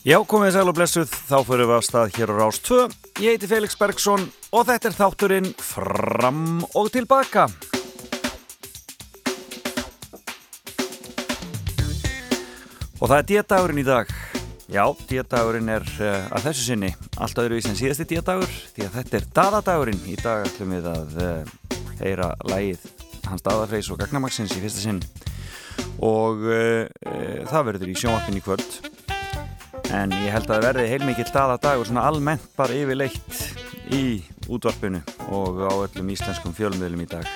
Já, komið sæl og blessuð, þá fyrir við á stað hér á Rás 2. Ég heiti Felix Bergsson og þetta er þátturinn Fram og Tilbaka. Og það er dietdagurinn í dag. Já, dietdagurinn er uh, að þessu sinni allt öðruvís en síðasti dietdagur því að þetta er dadadagurinn. Í dag ætlum við að uh, heyra lægið hans dadafreys og gagnamagsins í fyrsta sinn og uh, það verður í sjónvarpin í kvöld en ég held að það verði heilmikið daðadagur svona almennt bara yfirleitt í útvarpinu og á öllum íslenskum fjölmiðlum í dag.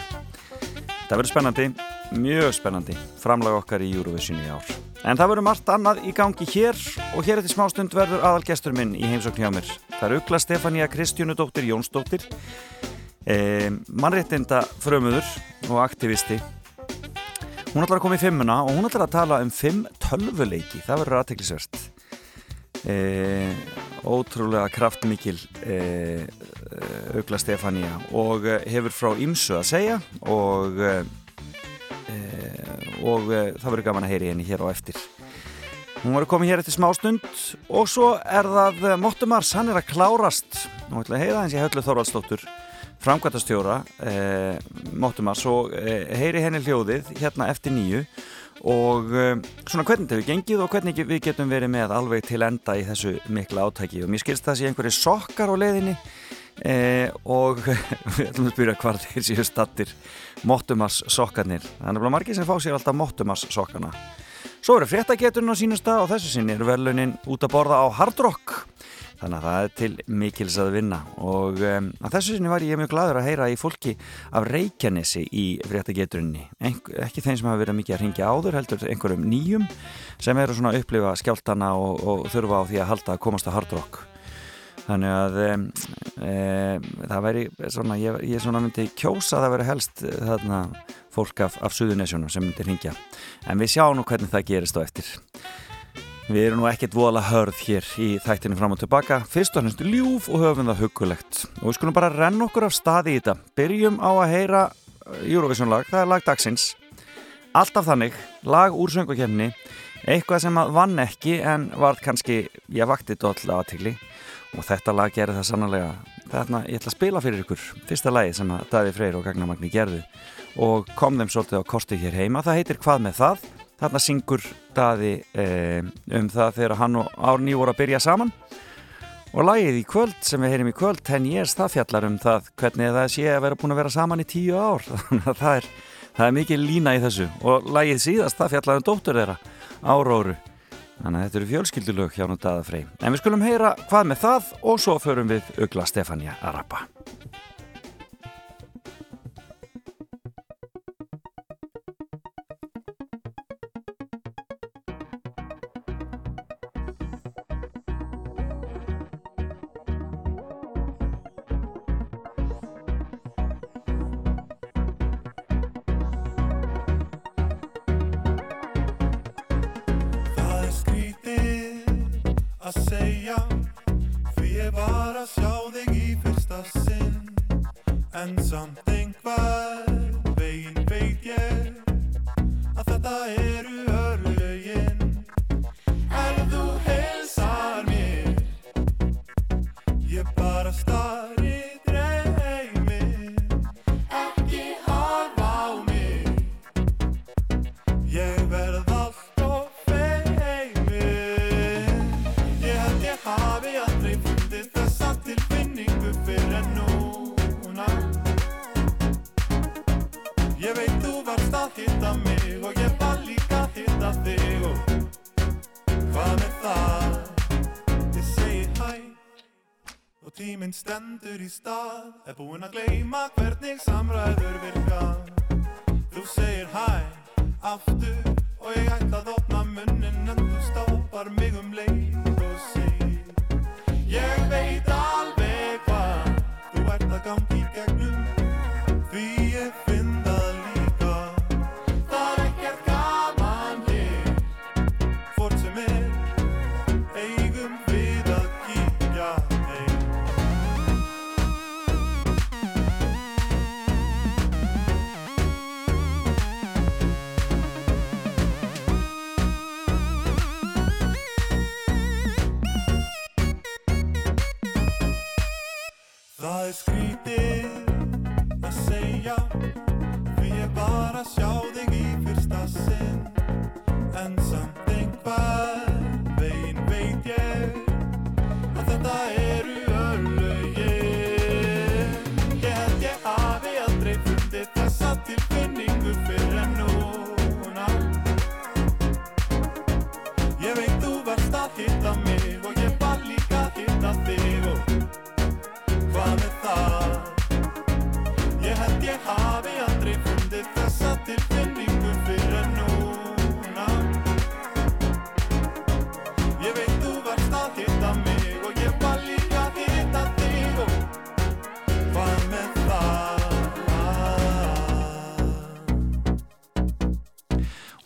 Það verður spennandi mjög spennandi framlag okkar í Eurovision í ár. En það verður margt annað í gangi hér og hér eftir smástund verður aðalgestur minn í heimsókn hjá mér. Það er Ugla Stefania Kristjúnudóttir Jónsdóttir eh, mannréttinda frömuður og aktivisti. Hún ætlar að koma í fimmuna og hún ætlar að tala um fimm tölvuleiki. Það verður aðteklisvert e, ótrúlega kraftmikil e, Ugla Stefania og hefur frá Ímsu að segja og og það verður gaman að heyri henni hér á eftir. Hún verður komið hér eftir smá stund og svo er það Mottumars, hann er að klárast. Og ætla að heyra hans í höllu Þorvaldsdóttur framkvæmtastjóra eh, Mottumars og eh, heyri henni hljóðið hérna eftir nýju og um, svona hvernig þetta hefur gengið og hvernig við getum verið með alveg til enda í þessu mikla átæki og mér skilst það að sé einhverju sokkar á leiðinni eh, og við ætlum að spyrja hvað þeir séu stattir Mottumars sokkarnir. Þannig að margir sem fá sér alltaf Mottumars sokkana. Svo eru fréttageturinn á sínasta og þessu sinni eru verðlunin út að borða á Hard Rock þannig að það er til mikils að vinna. Og um, að þessu sinni var ég mjög gladur að heyra í fólki af Reykjanesi í fréttageturinni. Ekki þeim sem hafa verið mikið að ringja áður heldur einhverjum nýjum sem eru svona að upplifa skjáltana og, og þurfa á því að halda að komast að hardrock þannig að um, um, það væri svona, ég, ég svona myndi kjósa að það veri helst þarna fólk af, af Suðunesjónum sem myndi ringja en við sjáum nú hvernig það gerist á eftir Við erum nú ekkert vola hörð hér í þættinu fram og tilbaka, fyrst og hennst ljúf og höfum það hugulegt. Og við skulum bara renna okkur af staði í þetta. Byrjum á að heyra uh, Eurovision lag, það er lag dagsins. Alltaf þannig, lag úr söngvakefni, eitthvað sem vann ekki en var kannski, ég vakti doll aðtikli og þetta lag gerði það sannlega. Þarna ég ætla að spila fyrir ykkur, fyrsta lagi sem að Daði Freyr og Gagnamagni gerðu og kom þeim svolítið á kosti hér heima. Það heitir Hvað með það? Þarna syngur Daði eh, um það þegar hann og Árni voru að byrja saman. Og lagið í kvöld sem við heyrim í kvöld 10 years það fjallar um það hvernig það sé að vera búin að vera saman í 10 ár. Þannig að það er, það er mikið lína í þessu. Og lagið síðast það fjallar um dóttur þeirra Áróru þannig að þetta eru fjölskyldulög hjá nú Daða Frey. En við skulum heyra hvað með það og svo förum við Ugla Stefania að rappa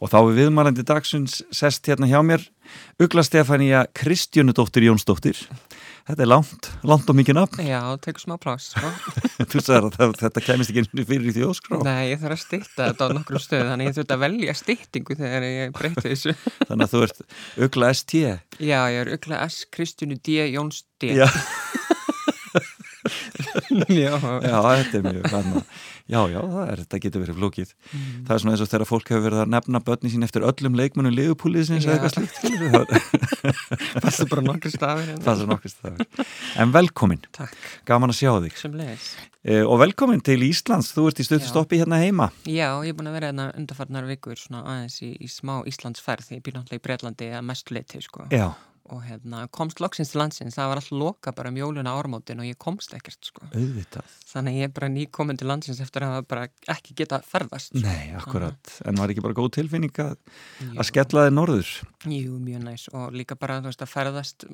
Og þá er viðmælandi dagsins sest hérna hjá mér Ugla Stefania Kristjánudóttir Jónsdóttir. Þetta er langt, langt og mikið nafn. Já, tekur smá pláss sko. Þú sagðir að þetta kemist ekki einu sinni fyrir í þjóðskrá. Nei, ég þarf að stytta þetta á nokkrum stöðu þannig ég þurfti að velja styttingu þegar ég breyti þessu Þannig að þú ert Ugla ST. Já, ég er Ugla S. Kristjánu D. Jóns D. Já, Já, þetta er mjög hana. Já, já, það er, þetta getur verið flókið. Það er svona eins og þegar fólk hefur verið að nefna börni sín eftir öllum leikmunum liðupúliðsins eða Já. eitthvað slíkt. er bara nokkur stafir hérna. er svona okkur stafir. En velkomin, Takk, gaman að sjá þig. Eh, Og velkomin til Íslands, þú ert í stöðu Já. stoppi hérna heima. Já, ég er búin að vera hérna undarfarnar vikur svona aðeins í, í smá Íslandsferð ég býr náttúrulega í Breitlandi að mestu leiti sko. Já, og hérna, komst loksins til landsins það var allt loka bara um jóluna ármótin og ég komst ekkert sko. auðvitað. þannig að ég er bara nýkomin til landsins eftir að hafa bara ekki geta ferðast sko. Nei, akkurat. En var ekki bara góð tilfinning að, að skella þig norður? Jú, mjög næs og líka bara veist að ferðast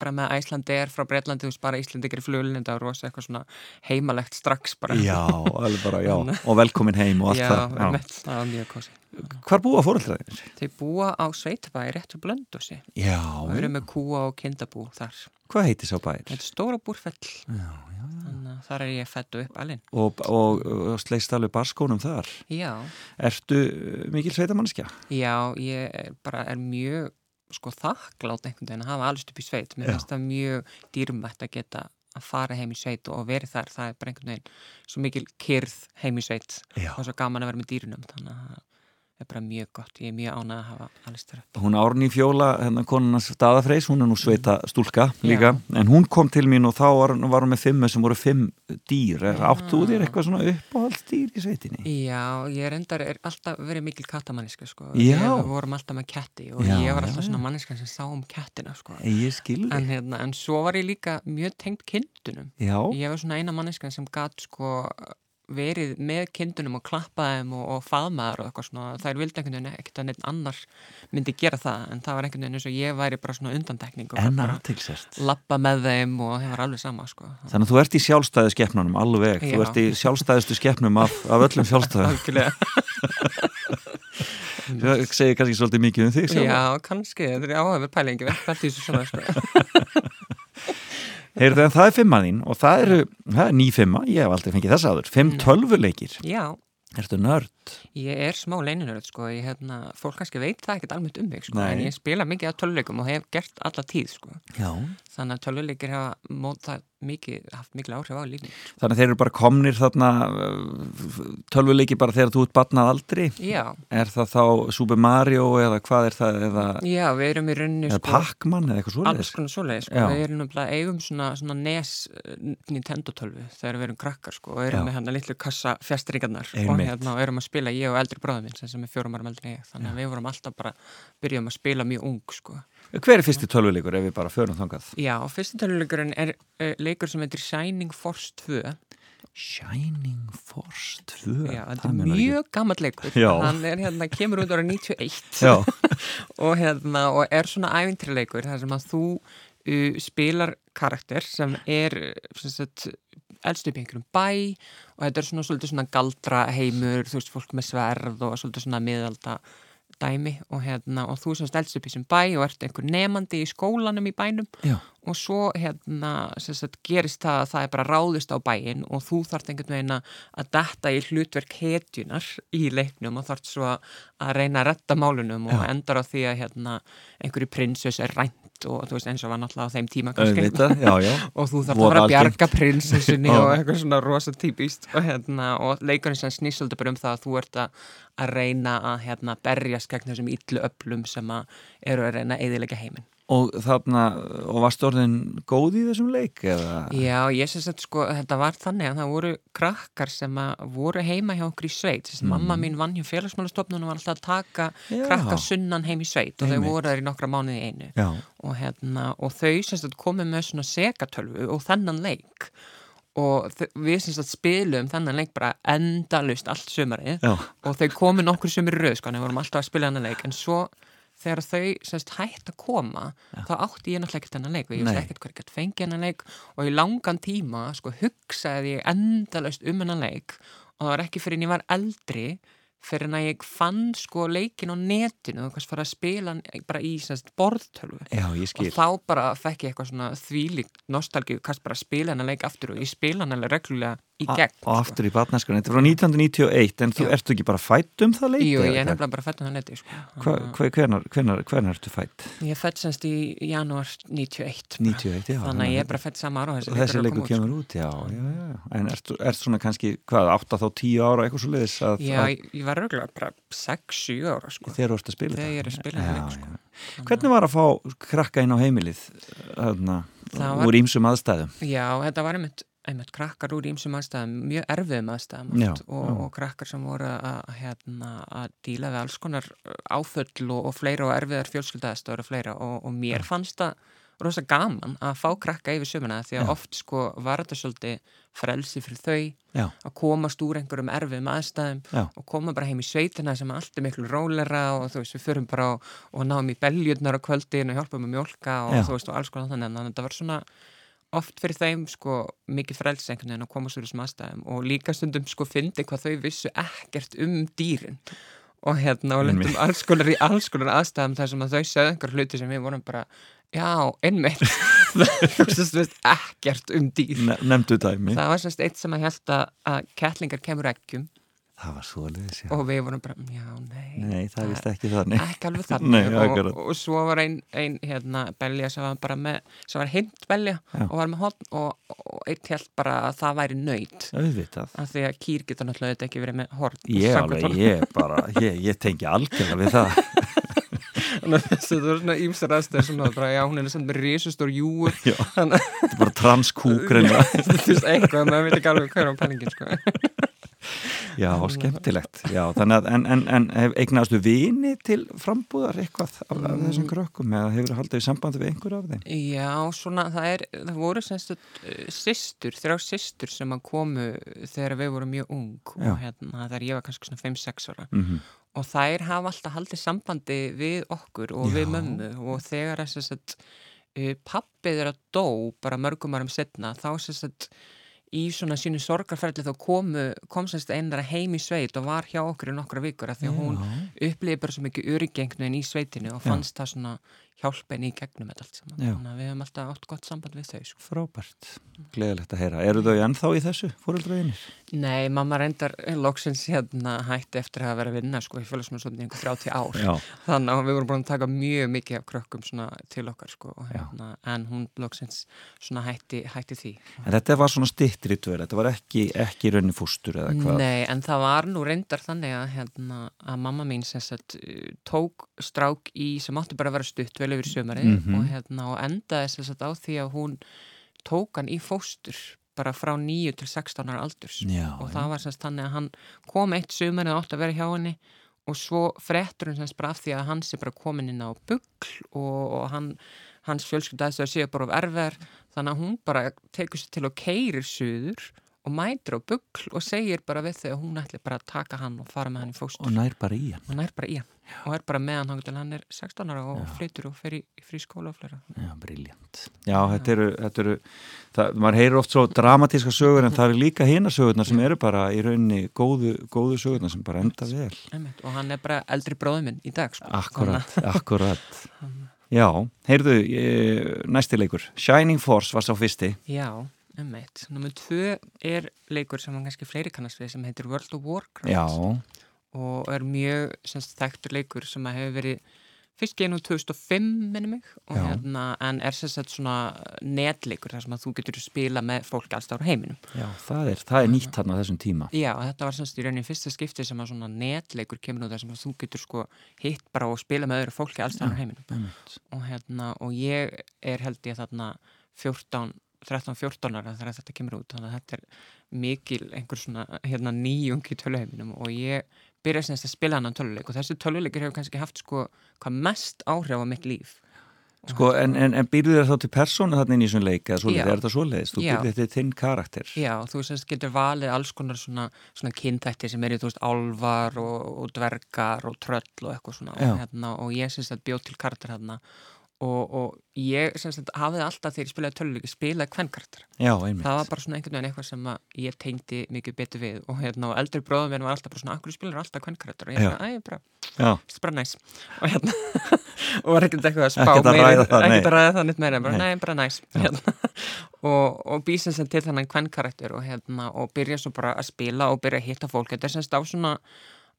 bara með Æslandi er frá Breitlandi þú veist bara Íslandi gerir flugulinn þetta var rosa eitthvað svona heimalegt strax bara Já, alveg bara, já. Og velkomin heim og allt já, það. einmitt, það var mjög kosi Hvar búa fóröldraðinir? Þau búa á Sveitabæi rétt við Blöndósi Já, við erum með kúa og kindabú þar hvað heitir sá bær? Þetta er stóra búrfell Já, já. þannig að þar er ég fættu upp alinn Og, og, og sleist alveg barskónum þar. Já, Ertu uh, mikil sveitamannskja? já, ég bara er mjög sko þakklátt einhvern veginn að hafa alveg upp í sveit mér Já. finnst það mjög dýrmætt að geta að fara heim í sveit og verið þar það er bara einhvern veginn svo mikil kyrð heim í sveit Já. og svo gaman að vera með dýrunum þannig að er bara mjög gott ég er mjög ánað að hafa þar upp Hún Árný Fjóla, hérna konunars staðafreis, hún er nú sveita stúlka líka, en hún kom til mín og þá var, var hún með fimmu sem voru fimm dýr. Er, áttu þú þér eitthvað svona uppáhaldsdýr í sveitinni? Já, ég reyndar er alltaf verið mikil kattamanniska sko. Já. Við vorum alltaf með ketti og Já, ég var já, alltaf já. svona manniska sem sá um kettina sko. Ég skilði. en, hérna, en svo var ég líka mjög tengt kindunum Já, Ég var svona eina manniska sem gatt sko verið með kindunum og klappa þeim og, og faðmaður og eitthvað svona þær vildi einhvern veginn ekkert að neitt annar myndi gera það en það var einhvern veginn eins og ég væri bara svona undantekning og lappa með þeim og það var alveg sama sko Þannig að þú ert í sjálfstæðu skeppnunum, alveg. Þú Já. ert í sjálfstæðustu skeppnum af, af öllum. Algjörlega Það segir kannski svolítið mikið um þig sjálf. Já, kannski, þetta er áhafur pælingi verð fælt í þessu svona sko Heyrðu, það er fimma þín og það eru, það er ný fimma, ég hef aldrei fengið þess aður, fimm Mm. tölvuleikir. Já, Ertu nörd? Ég er smá leininörð sko, ég hérna, fólk kannski veit það ekkert almennt um mig sko, Nei. en ég spila mikið af töluleikum og hef gert alla tíð sko. Já. Þannig að töluleikir hafa mótað mikið, haft mikil áhrif á lífni. Þannig að þeir eru bara komnir þarna tölvuleiki bara þegar þú ert batnað aldrei. Já, Er það þá Super Mario eða hvað er það eða, já, við erum í rauninni eða sko, Pac-Man eða eitthvað alls svoleiðis? konar svoleiði sko, við erum náttúrulega eigum svona, svona NES eh, Nintendo tölvu þegar við erum krakkar sko og erum Já. með hérna litlu kassa fjastringarnar og hérna og erum að spila ég og eldri bróðum minn sem er fjórum árum eldri ég þannig að við vorum alltaf bara, byrjum að spila mjög ung sko. Hver er fyrsti tölvuleikur ef við bara förum þangað? Já, fyrsti töluleikurinn er uh, leikur sem heitir Shining Force 2 Shining Force 2. Já, þetta er mjög gammal leikur Já. hann er hérna, kemur út ára 91 Já, og hérna, og er svona ævintrileikur þar sem að þú uh, spilar karakter sem er uh, elst upp í einhverjum bæ og þetta er svona svona galdra heimur, þú veist, fólk með sverð og svona miðalda dæmi og hérna, og þú sem stelst upp í þessum bæ og ert einhver nefandi í skólanum í bænum já. og svo hérna sem sagt, gerist það að það er bara ráðist á bæinn og þú þarft einhvern veginn að detta í hlutverk hetjunar í leiknum og þarft svo að reyna að retta málunum og Já. endar á því að hérna einhverju prinsess er rænt sveit og þú veist eins og var náttúrulega á þeim tíma kannski. Já, já. Og þú þarf að fara að bjarga prinsessinni og eitthvað svona rosa típist og, hérna, og leikurinn sem svolítið bara um það að þú ert að, að reyna að hérna, berjast gegn þessum illu öflum sem að eru að reyna að eðilega heiminn. Og þarna, og varst orðin góð í þessum leik eða Já, ég syns að sko, þetta var þannig að það voru krakkar sem voru heima hjá okkur í sveit. Mm. Mamma mín vann hjá félagsmálastofnun og var alltaf að taka Já. krakkar sunnan heim í sveit og Einmitt. þau voru þar í nokkra mánuði einu. og, hérna, og þau semst að komið með svona segatölvu og þennan leik og við semst að spilum þennan leik bara endalust allt sömarið já, og þau komið nokkur sömur röð sko, en við vorum alltaf að spila þennan leik en svo þegar þau semst hætt að koma þá átti ég náttúrulega ekkert þennan leik og ég veist ekkert hver ekkert fengi þennan leik og í langan tíma sko hugsaði ég endalust um þennan leik og það var ekki fyrir en ég var eldri fyrir en að ég fann sko leikin á netinu og fara að spila bara í semst borðtölvu. Já, ég og þá bara fekk ég eitthvað svona þvílík nostalgíu, kannski bara spila hennar leik aftur og ég spila alveg reglulega í gegn sko. og aftur í batnæskunni, þetta er frá 1991 en þú ertu ekki bara fætt um það leik Jú, ég er nefnilega bara fætt um það neti sko. Hva- hva- hvenar, hvenar, hvenar ertu fætt? Ég fætt semst í janúar 91 bara. 91, já Þannig að ég er bara fætt sama ára og þessi, þessi er að koma út, kemur út, já, já, en ertu, ertu svona kannski, hvað, 8 þá 10 ára eitthvað svo leiðis að, sko. Já, að ég, var reglulega bara 6-7 ára sko. þegar þú ert að spila Þegar þetta? ég er að spila já. sko. Hvernig var að fá krakka inn á heimilið Það var- úr ímsum aðstæðum? Já, þetta var einmitt, einmitt krakkar úr ímsum aðstæðum, mjög erfiðum aðstæðum Já, og, já. og krakkar sem voru að, hérna, að díla við alls konar áföll og, og fleira og erfiðar fjölskyldaðastöður og fleira og, og mér fannst það rosa gaman að fá krakka yfir sömuna því að Já. oft sko var þetta svolítið frelsi fyrir þau Já, að komast úr einhverjum erfiðum aðstæðum Já. og koma bara heim í sveitina sem er alltaf miklu rólera og þú veist við förum bara og, og náum í beljurnar á kvöldin og hjálpum að mjólka og þú veist og alls konar þannig en þetta var svona oft fyrir þeim sko mikið frelsi einhvern veginn að komast úr þessum aðstæðum og líka stundum sko fyndi hvað þau vissu ekkert um dýrin og hérna og lendum alls konar í alls konar aðstæðum þar sem að þau sögðu einhver hluti sem við vorum bara já, einmitt. Þú veist, ekkert um dýr. Ne nefndu dæmi. Það var sérst eitt sem að held að, kettlingar kemur eggjum Það var svo leiðis, já. Og við vorum bara, já, nei, Nei, það vist ekki þannig. Ekki alveg Nei, þannig akkurat. og, og svo var ein, ein hérna, belja sem var bara með, sem var hint belja Já. og var með hotn og, og eitt held bara að það væri nöyt Auðvitað. Af því að kýr getur náttúrulega ekki verið með hort Ég alveg, ég bara, ég, ég tengi algjörlega við það. Þannig að þessi það var svona ímsar aðstæður sem það bara, já, hún er samt með risustór júur. Þetta er bara transkúk reyna að þú veist eitthvað, maður veit ekki alveg er á pælingin, sko Já, skemmtilegt Já, þannig að, en, en, en eignastu vini til frambúðar eitthvað af, af þessum krökkum eða hefur haldið í sambandi við einhver af þeim? Já, svona, það er, það voru semst uh, systur, þrjá systur sem að komu þegar við vorum mjög ung Já. og hérna, þegar ég var kannski svona 5-6 ára Mm og þær hafa alltaf haldið sambandi við okkur og Já. við mömmu og þegar þess að pappið er að dó bara mörgum árum setna þá þess að í svona sínu sorgarferðli þá komu, kom semst einar heim í sveit og var hjá okkur í nokkra vikur af því að hún upplýði bara svo mikið öryggengnu í sveitinu og fannst það svona hjálpa henni í gegnum þetta allt saman. Þannig að við höfum alltaf átt gott samband við þau sko. Frábært, gleðilegt að heyra. Eru þau ennþá í þessu, fóröldraðinir? Nei, mamma reyndar loksins hérna hætti eftir að vera að vinna sko, í fjölusmjömsvöldin í einhver 30 ár. Já, þannig að við vorum búin að taka mjög mikið af krökkum svona til okkar sko, hérna, en hún loksins svona hætti, hætti því. En þetta var svona stittri dvöl Þetta var ekki, ekki raunin fústur eða hvað? Nei, en það var nú reyndar þannig að, hérna, að mamma mín sagt, uh, tók strák í sem átti bara að vera stutt vel yfir sömarið Mhm. og, hérna, og endaði sem sagt á því að hún tók hann í fóstur bara frá 9 til 16 ára aldurs. Já, og það var semst þannig að hann kom eitt sömarið átti að vera hjá henni og svo frettur hann semst bara af því að hann sé bara komin inn á bugl og, og hann, hans fjölskyldaðist að sé bara of erfiðar. Þannig að hún bara tekur sér til og keirir suður og mætir á bugl og segir bara við að hún ætli bara að taka hann og fara með hann í fóstur. Og nær bara í hann og er bara í hann með hann er 16 ára og flytur og fer í, frí skóla og flera Já, briljant. Já, þetta eru, þetta eru það, maður heyrir oft svo dramatíska sögur en það eru líka hina sögurnar sem eru bara í rauninni góðu, góðu sögurnar sem bara enda vel. Einmitt. og hann er bara eldri bróður minn í dag sko. Akkurat, akkurat. Já, heyrðu, ég, næsti leikur. Shining Force var sá fyrsti. Já, emmeit. Númer tvö er leikur sem hann kannski fleiri kannast við sem heitir World of Warcraft Já, og er mjög semst, þekktur leikur sem hefur verið fyrst genið 2005 minni mig og hérna, en er sagt svona netleikur þar sem að þú getur spila með fólk alls ára heiminum. Já, það er, það er nýtt hann á þessum tíma. Já, þetta var semst í rauninni fyrsta skipti sem að svona netleikur kemur út þar sem að þú getur sko hitt bara og spila með öðru fólki alls ára heiminum. og hérna, og ég er held ég þarna 14 13-14 ára þegar þetta kemur út þannig að þetta er mikil einhver svona hérna, nýjung í töluheiminum og ég byrja semst að spila hann töluleik og þessi töluleikur hefur kannski haft sko hvað mest áhrif á mitt líf Sko, en, en, en býrðu þér þá til persónu þarna inn í svona leik eða Já. er þetta svoleiðis? Þú býrðu þetta þinn karakter? Já, þú semst getur valið alls konar svona, svona kynþætti sem eru, þú veist, álvar og, og dvergar og tröll og eitthvað svona og, hérna, og ég semst að bjóð til karakter hérna og, og ég að hafið alltaf þegar ég spilaði töluleiki spilaði einmitt. það var bara svona einhvern veginn eitthvað sem að ég tengdi mikið betur við og hérna og eldri bróðum minn var alltaf bara svona, akkur spilar alltaf hvern karakter og ég Já. bara, Já, þetta er bara næs og hérna, og var ekkert eitthvað að spá að meira- ekkert að ræða það nýtt meira, bara, Nei. bara næs hérna. og, og býsa sem til þannig hvern karakter og hérna, og byrja svo bara að spila og byrja að hitta fólk, þetta er semst á svona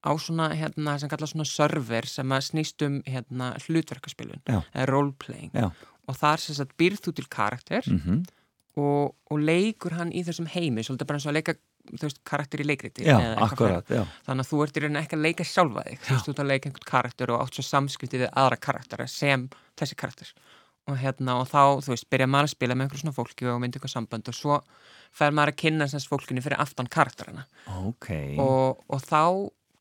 á svona, hérna, sem kallar svona server sem að snýst um, hérna, hlutverkaspilun, Já. eða roleplaying. Já. og þar sem sagt býrð þú til karakter Mm og, og leikur hann í þessum heimi svolítið bara eins og að leika veist, karakter í leikriti þannig að þú ert í rauninni ekki að leika sjálfa þig. Þú veist, þú ert að leika einhvern karakter og átt svo samskipti við aðra karaktera sem þessi karakter. Og hérna og þá, þú veist, byrja maður að spila með einhver svona fólki og myndi eitthvað samband og svo fær maður að kynna þess fólkinu fyrir aftan karakterina Ok. og, og þá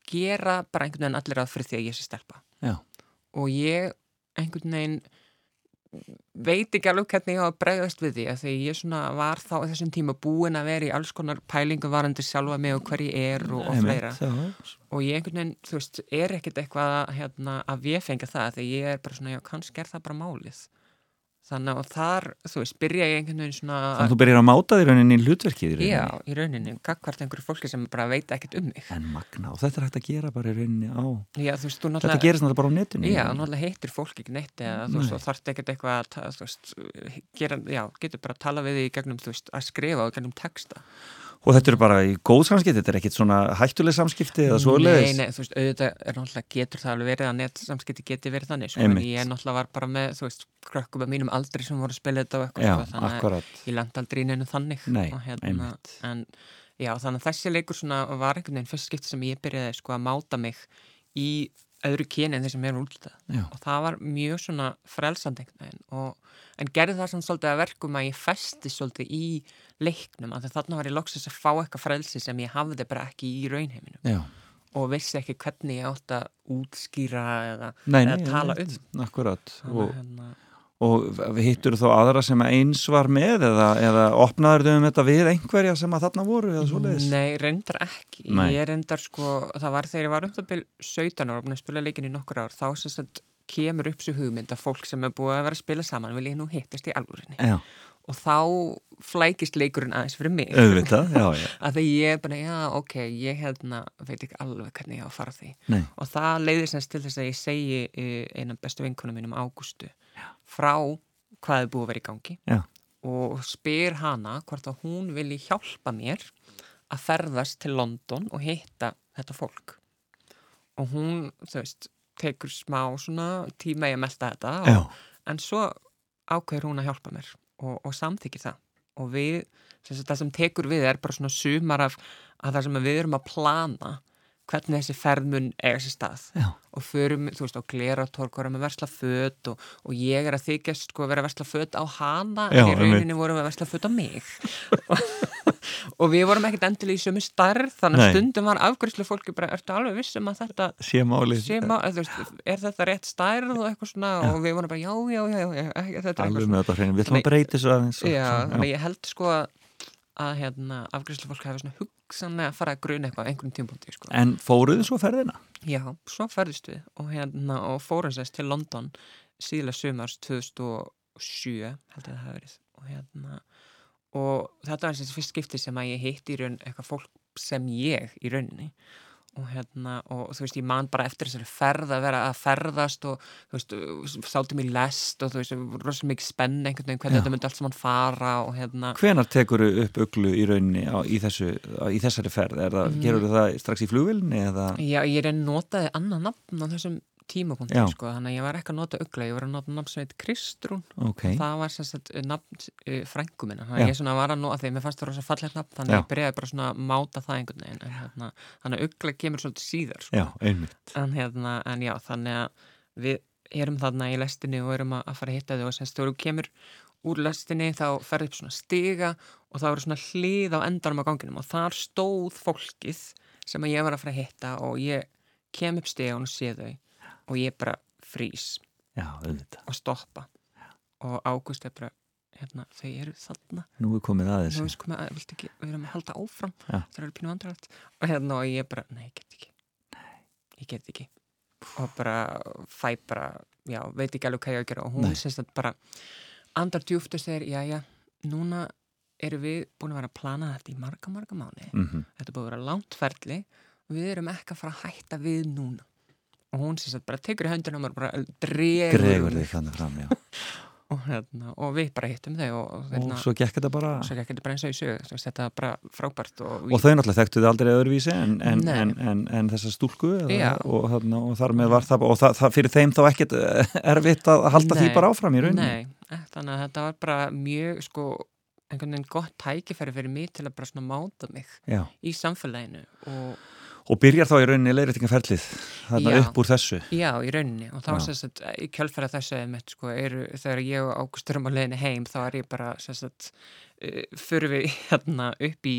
gera bara einhvern veginn allir að fyrir því að ég sé stelpa. Já. og ég einhvern veginn veit ekki alveg hvernig ég að bregðast við því að því ég var þá í þessum tíma búin að vera í alls konar pælingu varandi sjálfa mig og hver ég er og, og fleira. og ég einhvern veginn, þú veist, er ekkert eitthvað hérna, að ég fengi það því ég er bara svona, já, kannski er það bara málið þannig að þar, þú veist, byrja ég einhvern veginn svona Þannig að þú byrjar að máta því rauninni í hlutverkið í rauninni. já, í rauninni, gagvart einhverju fólki sem bara veit ekkert um mig En magna, og þetta er hægt að gera bara í rauninni á... já, þú veist, þú Þetta náttúrulega gerist náttúrulega bara á netinu. Já, náttúrulega heitir fólk ekki neitt eða þú veist, þú þarft ekkert eitthvað að, þú veist, gera, já, getur bara að tala við því í gegnum, þú veist, að skrifa og gegnum texta. Og þetta eru bara í góð samskipti, þetta er ekkit svona hættuleg samskipti eða svoleiðis. Nei, nei, þú veist, auðvitað er náttúrulega getur það alveg verið að netsamskipti geti verið þannig, sko, en ég náttúrulega var bara með, þú veist, krökkum að mínum aldri sem voru að spila þetta og eitthvað, Já, sko, þannig að akkurat. ég landi aldrei í neinu þannig. Nei, hérna, einmitt. En, já, þannig að þessi leikur svona var einhvern veginn fyrst skipti sem ég byrjaði, sko, að máta mig í öðru kyni en þeir sem er útlitað og það var mjög svona og en gerði það svona svolítið að verkum að ég festi svolítið í leiknum að þarna var ég loksins að fá eitthvað frelsi sem ég hafði bara ekki í raunheiminum. Já. og vissi ekki hvernig ég átt að útskýra eða, Nei, eða nei, tala um. Akkurat. Þannig Og, hérna, og hittur þá aðra sem eins var með eða, eða opnaður þau um þetta við einhverja sem að þarna voru eða svoleiðis? Nei, reyndar ekki. Nei. ég reyndar sko, það var þegar ég var um það byrj 17 ára og búin að spila leikin í nokkur ár þá sem sagt kemur upp svo hugmynd að fólk sem er búið að vera að spila saman vil ég nú hittast í alvörinni Já, og þá flækist leikurinn aðeins fyrir mig. Auðvitað, já, já. að því ég er bara, já, ok, ég hérna veit ekki alveg hvernig ég á að fara því. Nei, og það leiðir semst til þess að ég segi eh, eina bestu vinkunum mínum Ágústu frá hvað er búið að vera í gangi já, og spyr hana hvort að hún vilji hjálpa mér að ferðast til London og hitta þetta fólk. Og hún, þú veist, tekur smá svona tíma í að melta þetta og, en svo ákveður hún að hjálpa mér og, og samþykir það. Og við, sem sagt, það sem tekur við er bara svona sumar af að það sem við erum að plana hvernig þessi ferðmun eiga sér stað. Já, og förum, þú veist, á gleratorg vorum við að versla föt og, og ég er að þykjast sko að vera að versla föt á hana Já, en í rauninni einmitt. vorum við að versla föt á mig. Og við vorum ekkert endilega í sömu starf þannig að stundum var afgjörslu fólki bara, ertu alveg vissum að þetta sé málið. sé má, eða, þú veist, er þetta rétt stærð og eitthvað svona? Og við vorum bara, já, já, já, já, já ekki- þetta er eitthvað Alveg svona. með þetta hreinu, við ætlum að breyti svo aðeins. og- Já, þannig að ég held sko að, að hérna, afgjörslu fólk hefur svona hugsanlega að fara að gruna eitthvað á einhverjum tímpúndi sko. En fóruðu svo ferðina? Já, svo ferðist við og, hérna, og fórum sérst til London síðlega sumars 2007 held ég að það hafi verið og, hérna, og þetta var sérst fyrst skipti sem að ég hitt í raun eitthvað fólk sem ég í rauninni og hérna og þú veist ég man bara eftir þessari ferð að vera að ferðast og þú veist sátum í lest og þú veist rosa mikið spenn einhvern veginn hvernig Já. þetta myndi allt saman fara og hérna Hvenar tekur upp uglu í rauninni á, í, þessu, á, í þessari ferð? Er Mm. Gerur það strax í flugvilni eða? Já, ég er að notaði annað nafn á þessum tímapunkti sko, þannig að ég var ekki að nota ugla, ég var að nota nafn sem heit Kristrún. Ok, það var sagt uh, nafn uh, frængu minna, þannig að ég svona var að nota því að mér fannst það rosa fallegt nafn, þannig að ég byrjaði bara svona að máta það einhvern veginn en, hérna, þannig að ugla kemur svolítið síðar sko. já, en, hérna, en já, þannig að við erum þarna í lestinni og erum að, fara að hitta þau og semst þú kemur úr lestinni þá ferði upp svona stiga og það eru svona hlið á endanum á ganginum og þar stóð fólkið sem að ég var að fara að hitta og ég kem upp stiga og sé þau og ég bara frýs já, og stoppa. Og Ágúst er bara hérna, þau eru þarna. Nú er komið að Nú þessu veist komið að, við erum að halda áfram? Já. það eru pínu vandræðast og hérna og ég bara, nei, ég get ekki. Ég get ekki. Og bara fæ bara, já, veit ekki alveg hvað ég á að gera. Og hún Nei. sést að bara andar djúft og segir, já, já, núna erum við búin að vera að plana þetta í marga, marga mánu mm þetta er búin að vera langt ferli. Við erum ekki að fara að hætta við núna og hún sést að bara tekur í höndina og bara dregur, gregur mig. þig þannig fram, og, hérna, og við bara hittum þau og, hérna, og svo gekk þetta bara svo ekki bara eins og í sög þetta er bara frábært og, og þau náttúrulega þekktu þið aldrei öðruvísi en, en, en, en, en þessa stúlku eða, Já. og, þar með var það og það, það fyrir þeim þá ekkert eh, erfitt að halda því Nei. bara áfram í rauninni Nei, eh, þannig að þetta var bara mjög sko, einhvern veginn gott tækifæri fyrir mig til að bara svona máta mig Já. í samfélaginu og og byrjar þá í rauninni leiðréttingarferlið þarna Já. upp úr þessu? Já, í rauninni. Og þá sagt, í kjölfæra þessu einmitt, sko, eru, þegar ég og Ágúst erum á leiðinni heim þá er ég bara sagt, uh, fyrir við hérna upp í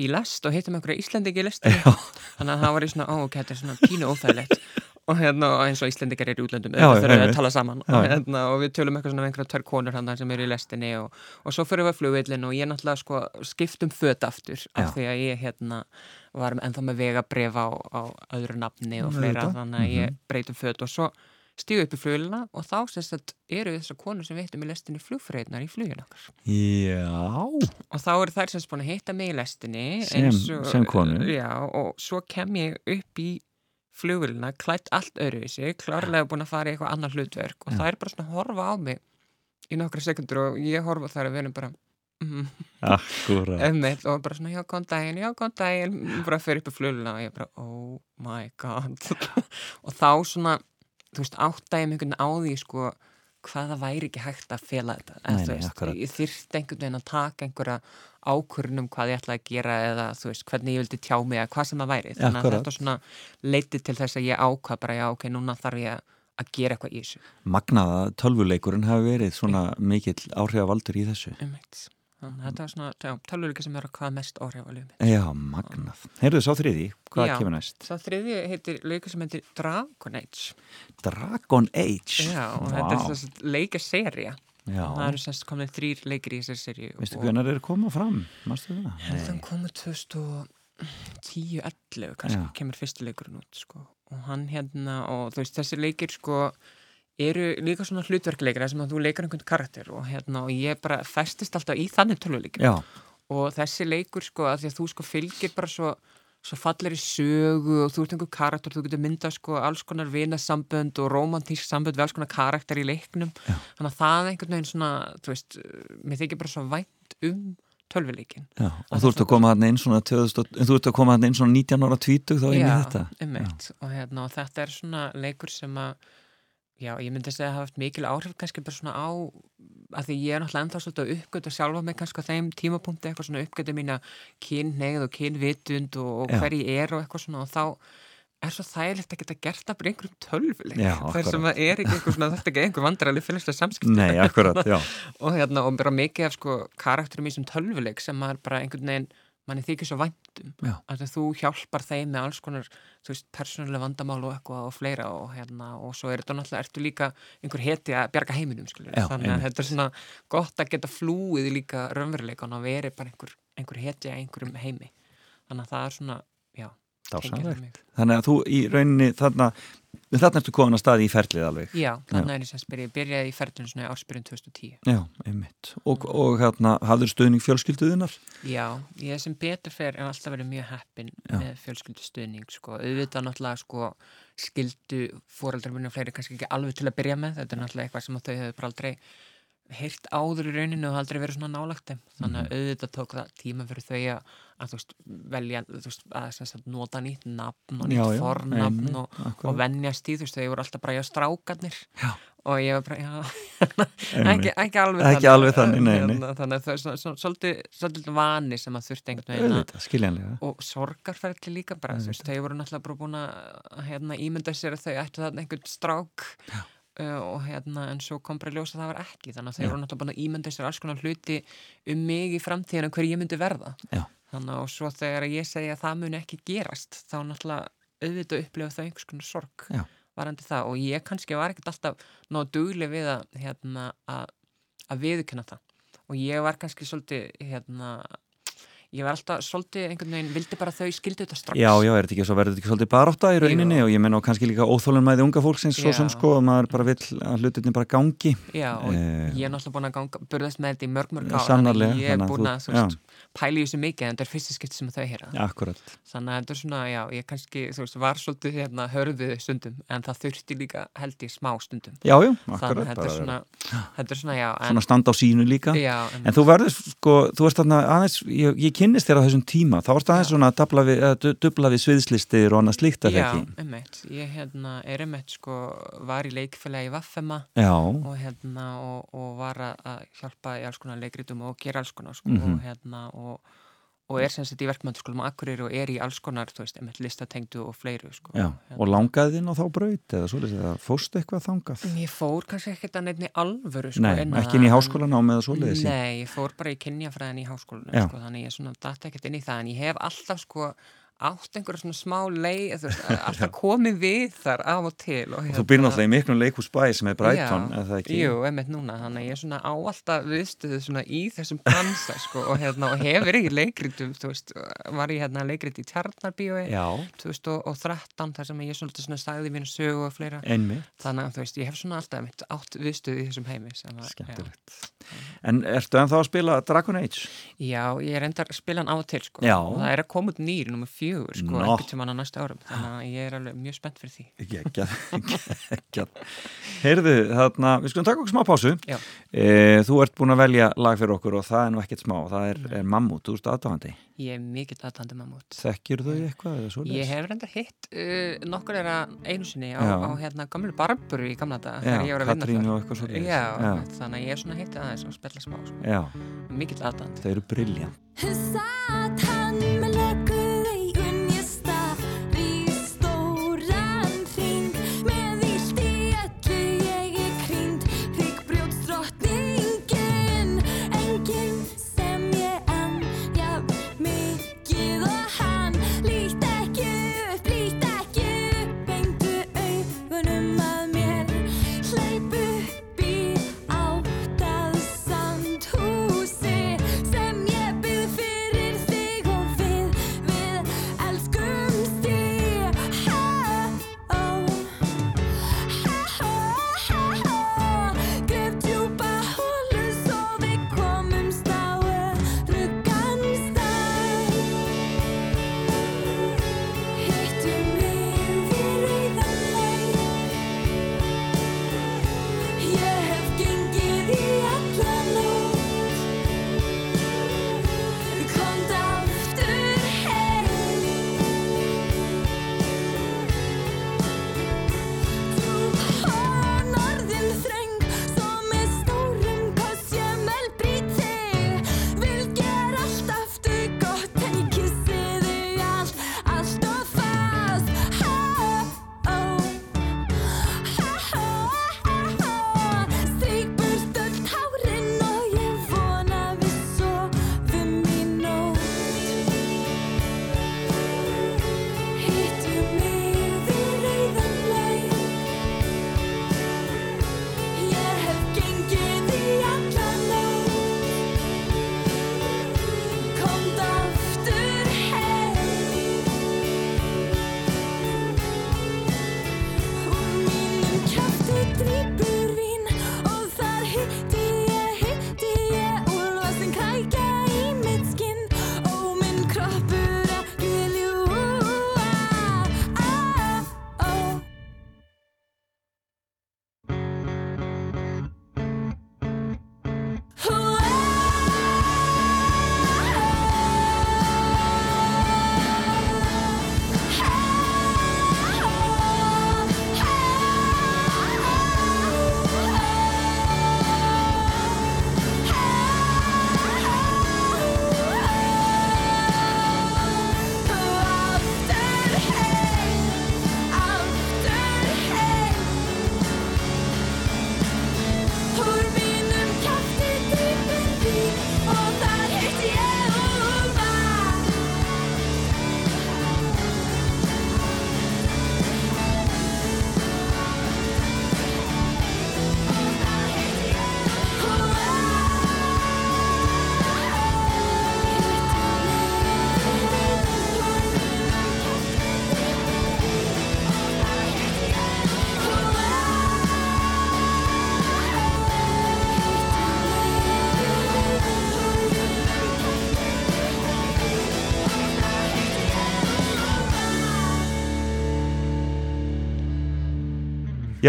í lest og hittum einhverja Íslendingi í lestinu. Þannig að það var í svona, ó, ok, þetta er svona pínu óþægilegt. Og hérna, eins og Íslendingar eru í útlöndum Já, við einmitt. að tala saman. Og, hérna, og við tölum eitthvað svona með einhverja tvær konur hann sem eru í lestinni og, og svo fyrir við að flugvillin og ég náttúrulega sko skiptum föt aftur af Já. því að ég hérna var ennþá með vegabréf á, á öðru nafni og fleira Auðvitað. þannig að ég Mhm. breytum föt og svo stígu upp í flugvillina og þá sérst að eru þessar konur sem við hittum í lestinni flugfreyðnar í flugin okkar Já, og þá eru þær sem búin að hitta mig í lestinni Sem- og- sem konur. já, og svo kem ég upp í flugvillina, klætt allt öðruvísi klárlega búin að fara í eitthvað annar hlutverk og Já. það er bara svona að horfa á mig í nokkra sekundur og ég horfa á þær að við erum bara akkurat. Emmitt og bara svona já, góðan daginn, já, góðan daginn. Bara fyrir upp í flugvillina og ég bara oh my god. Og þá svona, þú veist, mig einhvern veginn á því sko hvað það væri ekki hægt að fela þetta. Nei, nei, veist, ég þyrfti einhvern veginn að taka einhverja ákvörnum hvað ég ætlaði að gera eða þú veist, hvernig ég vildi tjá mig eða hvað sem það væri. Þannig að Akkurat. þetta svona leiti til þess að ég ákvað bara já, ok, núna þarf ég að gera eitthvað í þessu. Magnaða tölvuleikurinn hafi verið svona mikill áhrifavaldur í þessu. Einmitt. Þannig að þetta var svona, já, tölvuleika sem er að hvað mest áhrif á lögum Já, magnað Heyrðu sá þriði, hvað Já. kemur næst? Svo þriði heitir leika sem heitir Dragon Age Dragon Age Já, og þetta er þess að leika serja það eru semst komin þrýr leikir í þessari serju Veistu hvernig er komað fram? Það? Að komið 2010-11 kannski Já. kemur fyrsti leikurinn út sko. og hann hérna og þú veist þessi leikir sko eru líka svona hlutverkleikir sem að þú leikar einhvern karakter og hérna og ég bara festist alltaf í þannig tölvuleikir Já, og þessi leikur sko að því að þú sko fylgir bara svo svo fallir í sögu og þú ert einhver karakter þú getur myndað sko alls konar vinasambönd og romantísk sambönd við alls konar karakter í leiknum. Já. þannig að það er einhvern veginn svona þú veist, mér þykir bara svo vænt um tölvuleikin já, og þú ert að koma hann inn svona 2000, og- þú ert að koma hann inn svona 19 ára 20 þá inn í þetta. Og, hérna, og þetta er svona leikur sem að já, ég myndi að segja að hafa haft mikil áhrif kannski bara svona á að því ég er náttúrulega ennþá svolítið að uppgöta sjálfa mig kannski á þeim tímapunkti eitthvað svona uppgöta mína kynneið og kynvitund og, og hver ég er og eitthvað svona og þá er svo þægilegt að geta gert það bara einhverjum tölvuleik. Þar sem að er ekki einhver svona þetta er ekki einhver vandrarlega félagslega samskipti. Nei, akkurat, já. Og hérna og bara mikið af sko karakterum í þessum tölvuleik sem maður bara einhvern veginn manni þykir svo væntum Já. að þú hjálpar þeim með alls konar þú veist, persónulega vandamál og eitthvað og fleira og hérna og svo er þetta náttúrulega ertu líka einhver heti að bjarga heiminum Já, þannig að þetta er svona gott að geta flúið líka raunveruleikan og veri bara einhver, einhver heti að einhverjum heimi. Þannig að það er svona, já, Þannig að þú í rauninni þarna þarna ertu komin að staði í ferlið alveg Já, þannig er ég sem spyrir, ég byrjaði í ferðinu svona áspyrjun 2010 Já, einmitt og, og hérna, hafður stuðning fjölskylduðunar? Já, ég sem betur fer er alltaf verið mjög heppin Já. með fjölskyldustuðning sko. auðvitað náttúrulega sko, skildu fóreldrar minni og fleiri kannski ekki alveg til að byrja með þetta er náttúrulega eitthvað sem að þau hefur bara aldrei heyrt áður í rauninu og aldrei verið svona nálagt þeim. Þannig Mhm. að auðvitað tók það tíma fyrir þau að, að veist, velja veist, að sagt, nota nýtt nafn og nýtt Já, já, fornafn og, og venjast í þú veist, þau voru alltaf bara já strákarnir. Já. og ég var bara, já ekki, ekki alveg Ekki alveg þannig, nei, nei. Hérna, þannig að það er svolítið, vani sem að þurfti einhvern veginn og sorgarferðli líka bara, veist, þau voru náttúrulega bara búin að hérna, ímynda sér að þau ættu þarna einhvern strák. Uh, og hérna, en svo kom bara í ljós að það var ekki, þannig að Já. voru náttúrulega búin að ímynda sér alls konar hluti um mig í framtíðinu hver ég myndi verða Já. þannig að og svo þegar ég segja að það muni ekki gerast, þá náttúrulega auðvitað upplifa þau einhvers konar sorg Já. varandi það og ég kannski var ekkert alltaf ná dugleg við að hérna, að, að viðurkenna það og ég var kannski svolítið hérna, ég var alltaf svolítið einhvern veginn, vildi bara þau skildi þetta strax. Já, já, er þetta ekki svo verður þetta ekki svolítið barátta í rauninni? Jú. og ég menna og kannski líka óþólunmæði unga fólksins svo Já. sem sko að maður bara vill að hlutinni bara gangi. Já, og Eh, ég er náttúrulega búin að ganga, burðast með þetta í mörg mörg Já, ár sannarlega, þannig að ég er þannig búin að, þú veist, pæli í þessu mikið en þetta er fyrsta skipt sem þau heyra. Akkurat, þannig að þetta er svona, já, ég kannski þú veist, var svolítið hérna hörðið stundum en það þurfti líka held ég smá stundum. Já, já, þannig akkurat að þetta er svona, þetta er svona, já en, svona standa á sínu líka. Já, en, En þú verður, sko, þú kynnist þér á þessum tíma, þá varst aðeins Já. svona að dubla við, við sviðslistir og annað slíkt að já, ekki. einmitt ég hérna, er einmitt, sko, var í leikfélagi Vaffema Já, og hérna og, og var að- hjálpa í alls konar leikritum og gera alls konar sko, Mhm. og hérna og, og er sem sagt í verkmyndaskólum á Akureyri og er í alls konar, þú veist, listatengdu og fleiru sko. já, og langaði þinn á þá braut eða svoleiðis, eða fóstu eitthvað þangað? Ég fór kannski ekkert að nefni alvöru sko, Nei, ekki inn í það, en- háskólanámi eða svoleiðis. Nei, ég fór bara í kynjafræðin í háskólanum Já. sko, þannig ég svona datt ekkert inn í það en ég hef alltaf sko átt einhverja svona smá leið, alltaf komið við þar af og til og, Og þú býr náttúrulega í miklum leikhús bæ sem er Brighton, Já, eða það ekki? Jú, einmitt núna, þannig að ég er svona á alltaf viðstöðu svona í þessum bransa sko, og, hérna, og hefur ekki leikritum þú veist, var ég hérna leikrit í Tjarnarbíói Já, 2013 þar sem ég svolítið svona sagði mínu sögu og fleira, einmitt, þannig að þú veist, ég hef svona alltaf einmitt átt viðstöðu í þessum heimi skemmtilegt. En ertu ennþá að spila Dragon Age? Já, ég er enda að spila hann á og til sko, Það fjögur sko, Nó. einhvern tímann á næsta árum, þannig að ég er alveg mjög spennt fyrir því Geggjað, geggjað. Heyrðu, þarna, við skulum taka okkur smá pásu. Já. E, þú ert búin að velja lag fyrir okkur og það er nú ekkert smá, það er, er Mammut, þú ert aðdáðandi. Ég er mikill aðtandi mammút Þekkir þau eitthvað? Ég hef reynda hitt uh, nokkur er að einu sinni á, á hérna gamlu barburu í gamla daga Já, þegar ég var að vinna Katrínu þar. og eitthvað svoleiðis. Já, Já. þannig að ég er svona hitt aðeins og spella smá sko. Já, mikill aðdand þau eru briljant. Satt hann með lökuð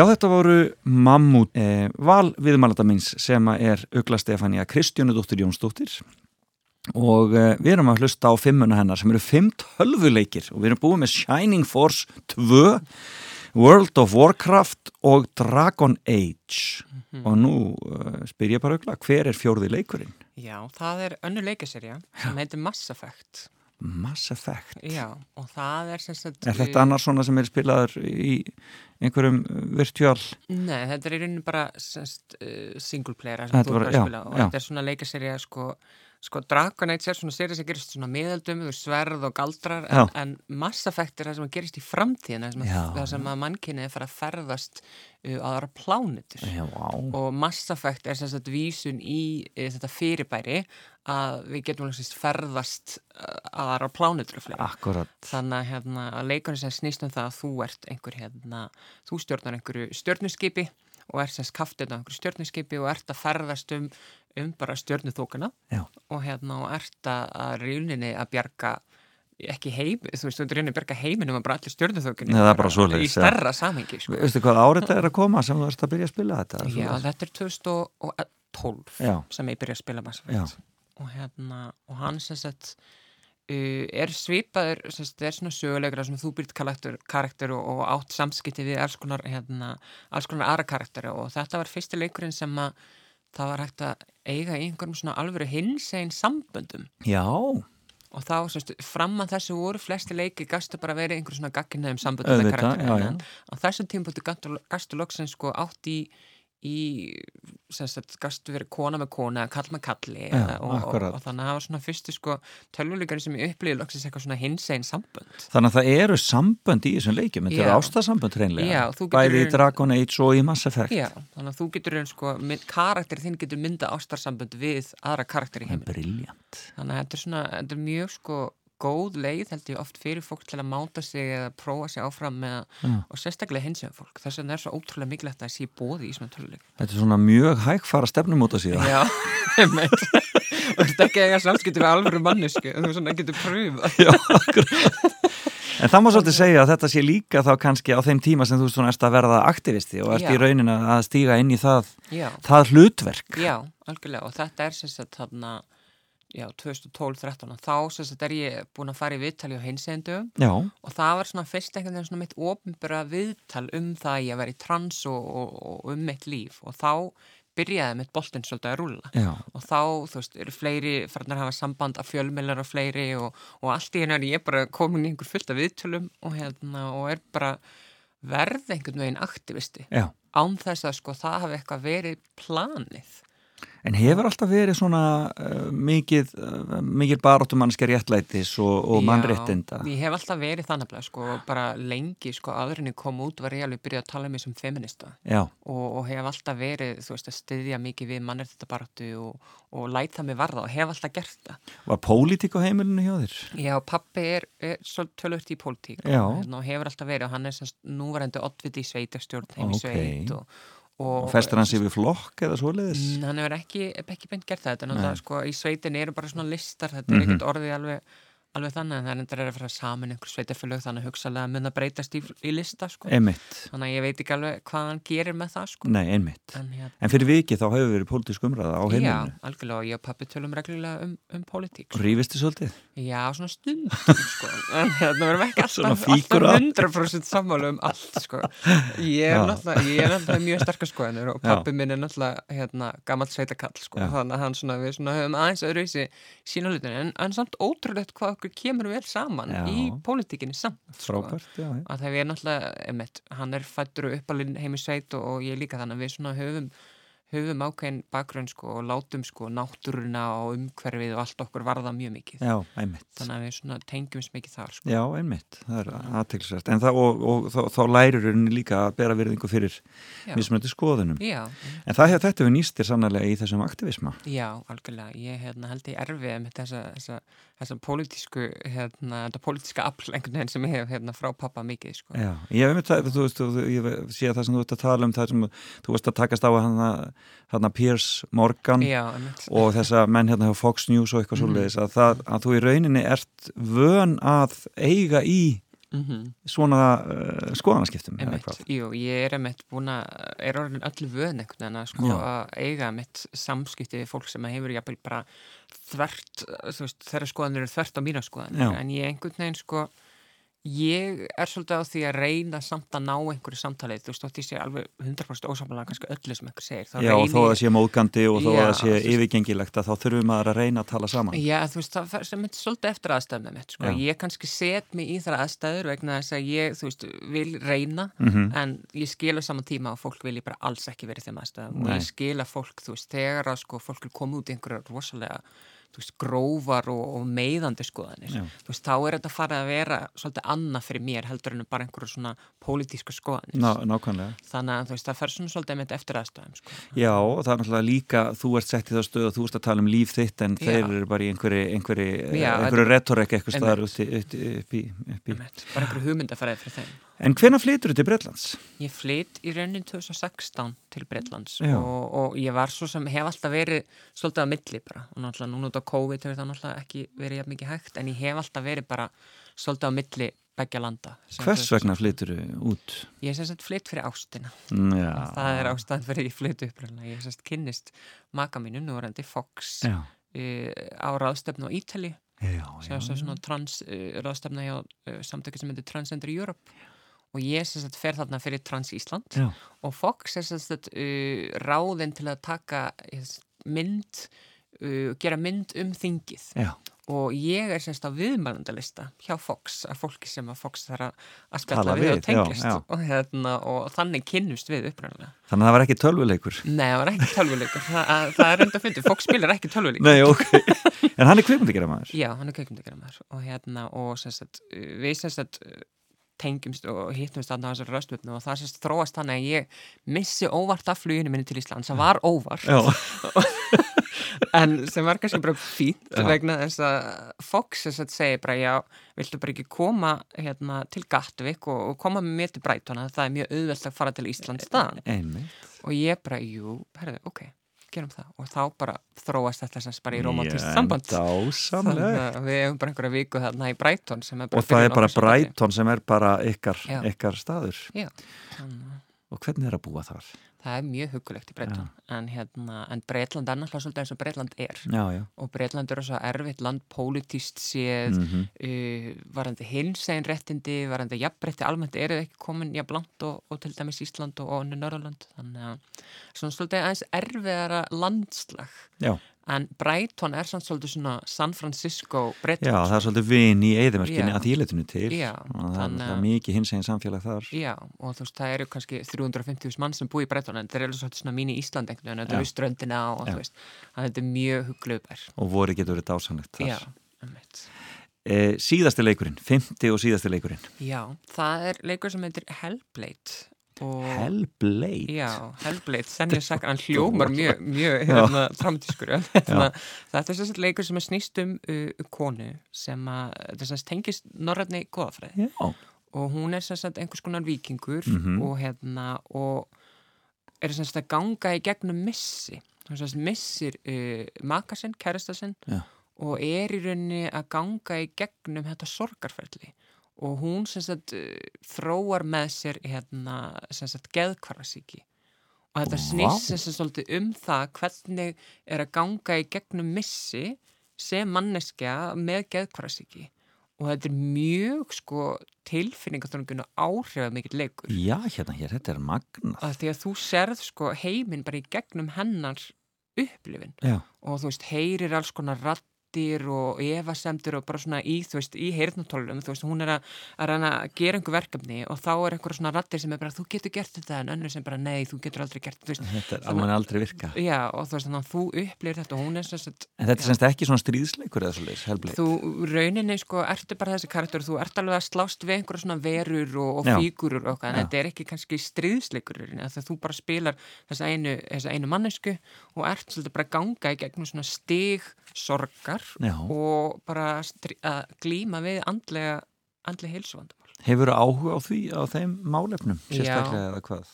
Já, þetta voru Mammut eh, val viðmælanda minns sem er Ugla Stefania Kristjónudóttir Jónsdóttir og eh, við erum að hlusta á fimmuna hennar sem eru fimm tölvuleikir og við erum búið með Shining Force 2 World of Warcraft og Dragon Age og nú uh, spyr ég bara Ugla, hver er fjórði leikurinn? Já, það er önnur leikaserja sem heitir Mass Effect. Mass Effect Já, og það er sem sagt... Er þetta annars svona sem er spilaður í einhverjum virtual Nei, þetta er í rauninu bara sagt, uh, single player sem þú er já, að spila og já. þetta er svona leikaserja sko, sko Dragon Age er svona serið sem gerist svona miðaldum, veist, sverð og galdrar en, en Mass Effect er það sem gerist í framtíðina það sem, að, sem að mannkynni er fara að ferðast uh, á aðra plánutur Já, og Mass Effect er sem sagt vísun í e, þetta fyrirbæri að við getum langsist ferðast uh, að aðra plánutur þannig hérna, að leikurinn sem snýst um það að þú ert einhver hérna, þú stjórnar einhverju stjórnuskipi og ert sem skaftið á einhverju stjórnuskipi og ert að ferðast um, um bara stjórnuþókana Já. og hérna og ert að, rauninni að bjarga ekki heim, þú veist, þú rauninni að bjarga heiminum að bara allir það svoleiðis, í já. stærra samhengi sko. Veistu hvað árið þetta er að koma sem þú ert að byrja að spila þetta? Já, þetta er 2012 Já. sem ég byrja að spila Mass Já. Effect og hérna, og hann sem sagt uh, er svipaður sagt, er svona sögulegra sem þú byrjt karakter, karakter og, og átt samskipti við alls konar, hérna, alls konar aðra karakteri og þetta var fyrsti leikurinn sem að það var hægt að eiga í einhverjum svona alvöru hinsegin samböndum. Já, og þá, semst, fram að þessu voru flesti leiki gastu bara verið einhver svona gagginnaðum samböndum á þessum tímpúti gastu loksins sko átt í í, sagt, gastu verið kona með kona, kall með kalli eða- og, og, akkurat. og þannig að það var svona fyrstu sko tölvuleikari sem ég upplýði loksins eitthvað svona hinsegin sambönd þannig að það eru sambönd í þessum leikjum, þetta eru ástasambönd reynlega, Já, bæði í Dragon Age og í Mass Effect. Já, þannig að þú getur sko, karakter þinn getur mynda ástarsambönd við aðra karakter í Briljant. þannig að þetta er svona, þetta er mjög sko góð leið held ég oft fyrir fólk til að máta sig eða prófa sig áfram með Já. og sérstaklega hins vegar fólk þess vegna er svo ótrúlega mikilvægt að sé bóði í svona töluleik Þetta er svona mjög hægfara stefnumóta síðan. Já, einmitt og þetta ekki eiga samskipti við alvöru mannesku þú svona getur pröfa Já. En það má svolítið segja að þetta sé líka þá kannski á þeim tíma sem þú svona erst að verða aktivisti og ert Já. í raunin að stíga inn í það, það hlutverk. já, algjörlega og þetta er þarna já, 2012-13 og þá sem sagt er ég búin að fara í viðtali á hinsendum Já, og það var svona fyrst einhvern veginn svona mitt ofinbara viðtal um það að ég vera í trans og, og, og um mitt líf. Og þá byrjaði mitt boltinn svolítið að rúlla. Já, og þá, þú veist, eru fleiri farnar að hafa samband af fjölmeilar og fleiri og, og allt í henni er ég bara komin í einhver fullt af viðtölum og, hérna, og er bara verð einhvern veginn aktivisti. Já. án þess að sko það hafi eitthvað verið planið En hefur alltaf verið svona uh, mikið, uh, mikið baróttumannskja réttlætis og, og Já, mannréttinda? Ég hef alltaf verið þannig að sko bara lengi sko aðrinni kom út var ég alveg byrjað að tala um mig sem feminista Já, og, og hef alltaf verið, þú veist, að styðja mikið við mannréttindabaratu og, og læt það mig varða og hef alltaf gert það. var pólitík á heimilinu hjá þér? Já, pappi er, er svo tölvögt í pólitík Já. og, hérna, og hefur alltaf verið og hann er semst núvarandi oddviti í sveitastjórn heim Ókei. sveit og, og, Og festur hans yfir flokk eða svoleiðis? Mm, hann hefur ekki, ekki beint gert það. Þetta er náttúrulega sko í sveitin eru bara svona listar þetta er ekkert orðið alveg, alveg þannig en það er endur að fara saman einhver sveitafélög þannig að hugsalega mun að breytast í, í lista sko. Einmitt. þannig að ég veit ekki alveg hvað hann gerir með það sko. Nei, einmitt. en hérna En fyrir vikið þá hefur verið pólitísk umræða á Já, heimilinu. algjörlega og ég og pappi tölum reglulega um, um pólitík sko. Rífistu svolítið? Já, svona stundum sko. en hérna verðum ekki alltaf, alltaf að. 100% sammála um allt sko. ég, er Já. náttúrulega, mjög sterkar skoðanir og Já. pappi minn er náttúrulega hérna, okkur kemur vel saman Já. í pólitíkinni samt sko. Frábært, já, já. að það er náttúrulega, einmitt, hann er fættur og uppalinn heim í sveit og, og ég líka þannig að við svona höfum höfum ákveðin bakgrunn sko og látum sko náttúruna og umhverfið og allt okkur varða mjög mikið Já, einmitt. þannig að við svona tengjumst mikið þar sko. Já, einmitt. Það er aðtilsvært. En það, og, og, og þá lærir henni líka að bera virðingu fyrir mismunandi skoðunum. Já, En það, þetta við nýstir sannlega í þessum aktivisma. já, algjörlega ég hérna, held ég erfið með þessa, þessa, þessa pólitísku hérna, þetta pólitíska afl einhvern veginn sem ég hef hérna, frá pappa mikið sko. Já, ég hef einmitt það, þú veist, þú- ég sé að það sem þú ert að tala um það sem þú veist að takast á hann hann að Piers Morgan Já, og þessa menn hérna hjá Fox News og eitthvað Mhm. svoleiðis að, það, að þú í rauninni ert vön að eiga í Mhm. svona uh, skoðanaskiptum jú, ég er einmitt búin að, er orðin öllu vöðn einhvern veginn að sko Já. að eiga einmitt samskipti við fólk sem að hefur jafnvel bara þvert, þú veist, þeirra skoðanir eru þvert á mína skoðanir, Já. en ég einhvern veginn sko, ég er svolítið á því að reyna samt að ná einhverju samtalið, þú þótt ég sé alveg 100% ósamlega kannski öllu sem einhver segir, þá Já, og þó að það sé móðgandi og þó að það sé yfirgengilegt að þá þurfum maður að reyna að tala saman. Já, þú veist, það þetta svolítið eftir mitt, sko. Ég kannski set mig í þar aðstæður vegna þess að ég, þú veist, vil reyna Mhm. en ég skil á saman tíma að fólk vil ég bara alls ekki verið þeim aðstæðum og ég skil að fólk, þú veist, þegar að sko fólk veist, grófar og, og meiðandi skoðanir, veist, þá er þetta farið að vera svolítið annað fyrir mér heldur en bara einhverju svona pólitísku skoðanir Ná, nákvæmlega. þannig að veist, það fer svona svolítið með eftir aðstæðum, sko. Já, og það er náttúrulega líka, þú ert sett í það stöð og þú ert að tala um líf þitt en Já. þeir eru bara í einhverju, einhverju, retorek eitthvað staðar upp, í- upp í. Einmitt, bara einhverju hugmyndafærið fyrir þeim En hvena flytur þú til Bretlands? Ég flytt í raunin 2016 til Breitlands Já. og, og ég var svo sem hef alltaf verið svolítið á milli bara og náttúrulega núna út á COVID hefur það náttúrulega ekki verið jafn mikið hægt en ég hef alltaf verið bara svolítið á milli begja landa. Hvers vegna flytur þú út? Ég er sem sagt flytt fyrir ástina. Já. Það er ástæðan fyrir ég flytt uppröðlega. Ég er sem sagt kynnist maka mínu, nú er hann Fox Já. uh, á ráðstefnu á Ítali Já, sem er svona trans uh, ráðstefna hjá uh, samtöku sem heitir Transgender Europe og ég sem sagt fer þarna fyrir Trans Ísland Já. og Fox er sem sagt uh, ráðin til að taka mynd uh, gera mynd um þingið Já. og ég er semst á viðmælundalista hjá Fox, að fólki sem að Fox þarf að- spjalla við við, og tenglist já, já. og, hérna, og þannig kynnust við upprænlega Þannig að það var ekki tölvuleikur. Nei, það var ekki tölvuleikur það, að- það er enda að fyndi, Fox spilar ekki tölvuleikur Nei, ok. en hann er kvikmyndigjara maður. Já, hann er kveikmyndagerðamæður og hérna og sem sagt, uh, við sem sagt uh, tengjumst og hittumst þarna á þessari röstvöfnu og það sem sagt þróast þannig að ég missi óvart af fluginu minni til Íslands. Það var óvart. En sem var kannski bara fínt Já. vegna þess að Fox sem sagt segir bara já, viltu bara ekki koma hérna til Gattvik og, og koma með mér til Breitona það er mjög auðvelt að fara til Íslands staðan Einmitt. og ég bara, jú, herðu, ok gerum það og þá bara þróast þetta sem bara í romantist Já, samband. Þannig að við hefum bara einhverja viku þarna í bara Og það er bara. Brighton sem er bara ykkar, ykkar staður. Já, Og hvernig er að búa þar? Það er mjög hugulegt í Brighton en, hérna, en Breitland er náttúrulega svolítið eins og Breitland er. Já, já. og Breitland er svo erfitt land pólitíst séð Mm uh, varandi hinsegin réttindi varandi jafnrétti almennt eru þau ekki komin jafn langt og, og til dæmis Ísland og, og Norrland þannig að svona svolítið aðeins erfiðara landslag. Já. En Brighton er samt svolítið svona San Francisco Já, Breitland það er svolítið vin í eðimörkinni Já. að þýletinu til. Já, og það er þannig alltaf að- mikið hins eginn samfélag þar. Já, og þú veist, það eru kannski 350.000 mann sem búi í Breitón en það er alveg svolítið svona mín í Ísland einhvern veginn, þetta Já. eru ströndina og Já. þú veist, þetta er mjög hugluðbær. Og voru getur verið dásanlegt þar. Já, um E, síðasti leikurinn, fymti og síðasti leikurinn. Já, það er leikur sem heitir Hellblade. Hellblade. Já, Hellblade, sennilega sagt, hann hljómar mjög, mjög hérna, dramatískur. þetta er þess að leikur sem er snýst um uh, konu sem að, að tengist norrætni goðafræði. Og hún er sagt einhvers konar vikingur Mhm. og hérna og er sagt að ganga í gegnum missi sagt missir uh, maka sinn, kærasta sinn Já. og er í rauninni að ganga í gegnum þetta sorgarferli og hún sagt uh, þróar með sér hérna geðkvarasíki og þetta snýst svolítið um það hvernig er að ganga í gegnum missi sem manneskja með geðkvarasíki og þetta er mjög sko tilfinningaþröngin og áhrifað mikill leikur. Já, hérna hér, þetta er magnað. að því að þú serð sko heiminn bara í gegnum hennar upplifin Já. og þú veist, heyrir alls konar raddir og efasemdir og bara svona í, þú veist, í heyrnatólum, þú veist, hún er að, að reyna að gera einhver verkefni og þá er einhver svona raddir sem er bara, þú getur gert þetta en önnur sem bara, nei, þú getur aldrei gert þetta, þú veist, Þetta er aldrei virka. já, og þú veist, þannig að þú upplifir þetta og hún er sem sagt, En þetta er semst ekki svona stríðsleikur eða svolítið, Hellblade. þú rauninni sko, ertu bara þessi karakter, þú ert alveg að slást við einhverja svona verur og, og fígurur og okkar, en þetta er ekki kannski stríðsleikur þegar þú bara spilar þessa einu, þessa einu mannesku og ert svolítið bara ganga í gegnum svona stig sorgar Já. og bara að glíma við andlega, andlega heilsuvandamál. Hefur áhuga á því, á þeim málefnum, sérstaklega eða hvað?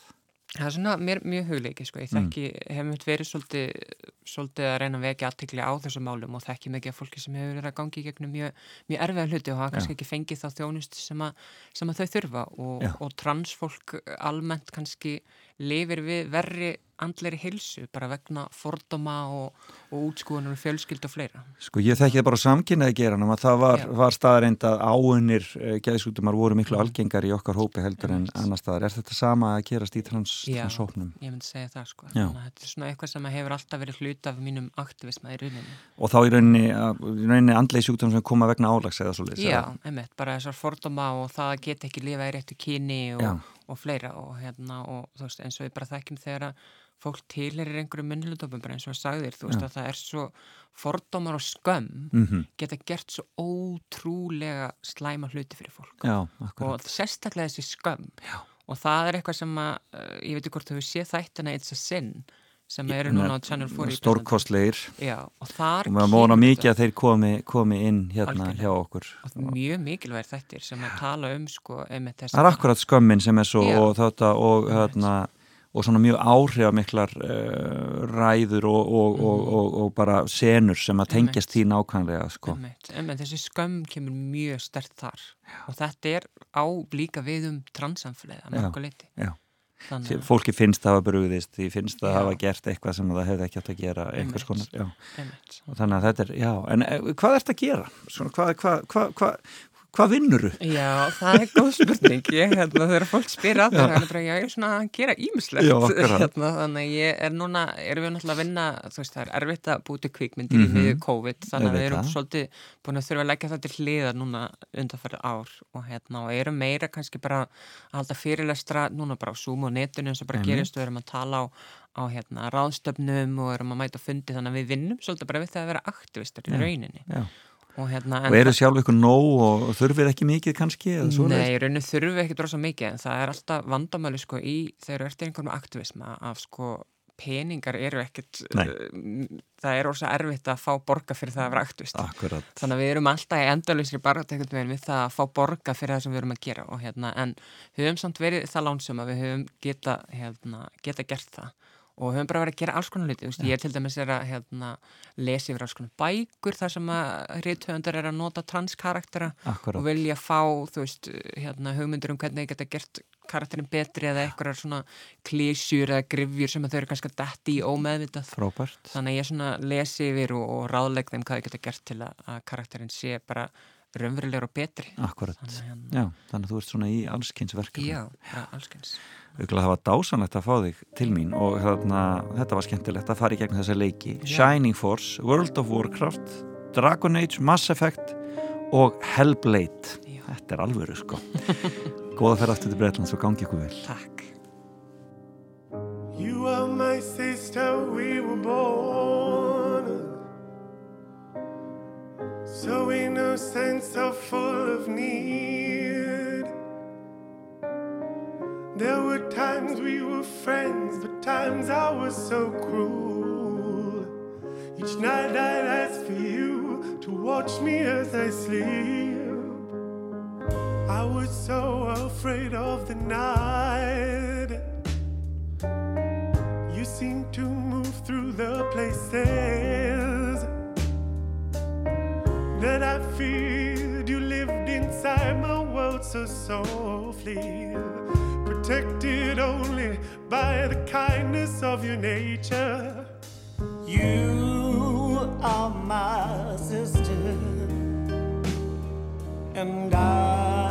Það er svona mér, mjög hugleiki, sko. Ég þekki, hef mitt verið svolítið, svolítið að reyna að vekja aðtekli á þessum málum og þekki mikið af fólki sem hefur verið að gangi í gegnum mjög, mjög erfiða hluti og hafa kannski ekki fengið þá þjónust sem, að, sem að þau þurfa og, og transfólk almennt kannski lifir við verri andleri hilsu bara vegna fordóma og, og útskúanur og fjölskyld og fleira. Sko ég þekki það bara samkynnaði geranum að það var, var staðarind að áunir uh, geðsútumar voru miklu algengar í okkar hópi heldur en annar staðar. Er þetta sama að gerast í trans, Já. Ég myndi segja það sko. Þetta er svona eitthvað sem hefur alltaf verið hlut af mínum aktivisma í rauninni. Og þá í rauninni, rauninni andlegi sjúkdóm sem koma vegna álags eða svo Já, einmitt, bara þessar fordóma og það að geta ekki lifað í réttu kyni og, og fleira og hérna og veist eins og við bara þekkjum þegar að fólk tilherir einhverju minnlutopum bara eins og að sagðir, þú veist Já. að það er svo fordómar og skömm Mm geta gert svo ótrúlega slæma hluti fyrir fólk Já, og sérstaklega þessi skömm Já. og það er eitthvað sem að uh, ég veit ekki hvort þú hefur séð þættina It's a Sin sem eru núna á Channel 4 í Bretlandi. Stórkostlegir. Já, og þar Og maður kemur mikið þetta- að þeir komi, komi inn hérna Algjörlega. hjá okkur. og mjög mikilvæg þættir sem að tala um sko Það er akkurat skömmin sem er svo og þetta og hérna og svona mjög áhrifamiklar uh, ræður og, og, og, og, og bara senur sem að tengjast því nákvæmlega sko. Einmitt, þessi skömm kemur mjög stert þar og þetta er á líka við um transamfélagi að Já, mörgu leiti já. þannig Fólki finnst það hafa brúðist, því finnst það Já. hafa gert eitthvað sem það hefði ekki átt að gera einhvers konar. Já. þannig að þetta er, já, en eh, hvað ert að gera? Svona, hvað, hvað, hvað, hvað, vinnuru? Já, það er góð spurning ég, hérna, þegar fólk spyr að það er bara, já, ég er svona að gera ímislegt hérna, þannig að ég er núna erum við náttúrulega að vinna, þú veist, það er erfitt að búti kvikmyndir Mhm. í miður COVID þannig að við erum svolítið búin að þurfa að leggja það til hliðar núna undanfærið ár og hérna, og erum meira kannski bara að halda fyrirlestra núna bara á Zoom og netinu eins og bara Einmitt. gerist og erum að tala á, á hérna, ráðstöfnum og erum að mæta fundi þannig að við vinnum svolítið bara við það að vera aktivistar í rauninni Já. Og hérna Og eru sjálf ykkur nóg og þurfið ekki mikið kannski? Nei, í rauninu þurfum við ekki drosa mikið en það er alltaf vandamæli sko í þegar þú ert einhverjum aktivisma af sko peningar eru ekkert uh, það er orðsa erfitt að fá borga fyrir það að vera aktivist Akkurat. þannig að við erum alltaf í endalusri barðatekund við það að fá borga fyrir það sem við erum að gera og hérna, en við höfum samt verið það lánsum að við höfum geta, hérna, geta gert það og höfum bara verið að gera alls konar hluti, veist, ég til dæmis er að hérna, lesa yfir alls konar bækur þar sem að rithöfundar er að nota transkaraktera Akkurat. og vilja fá, veist, hérna, hugmyndur um hvernig þið geta gert karakterin betri eða eitthvað svona klísjur eða grifjur sem þau eru kannski að detti í ómeðvitað. Frábært. Þannig að ég svona lesi yfir og, og ráðlegg þeim hvað þau geta gert til að, að karakterin sé bara raunverulegur og betri. Akkurat. Þannig, að hérna, Já, þannig að þú ert svona í allskynsverkefni. já, bara allskyns. Auðvitað það var dásanlegt að fá þig til mín og þarna, þetta var skemmtilegt að fara í gegn þessa leiki. Já. Shining Force, World of Warcraft, Dragon Age, Mass Effect og Hellblade. Já. Þetta er alvöru sko. Góða ferð aftur til Breitlands og gangi ykkur vel. Takk. You are my sister, we so innocent, so full of need. There were times we were friends, but times I was so cruel. Each night I'd ask for you to watch me as I sleep. I was so afraid of the night. You seemed to move through the places that I feared. You lived inside my world so softly, protected only by the kindness of your nature. You are my sister, and I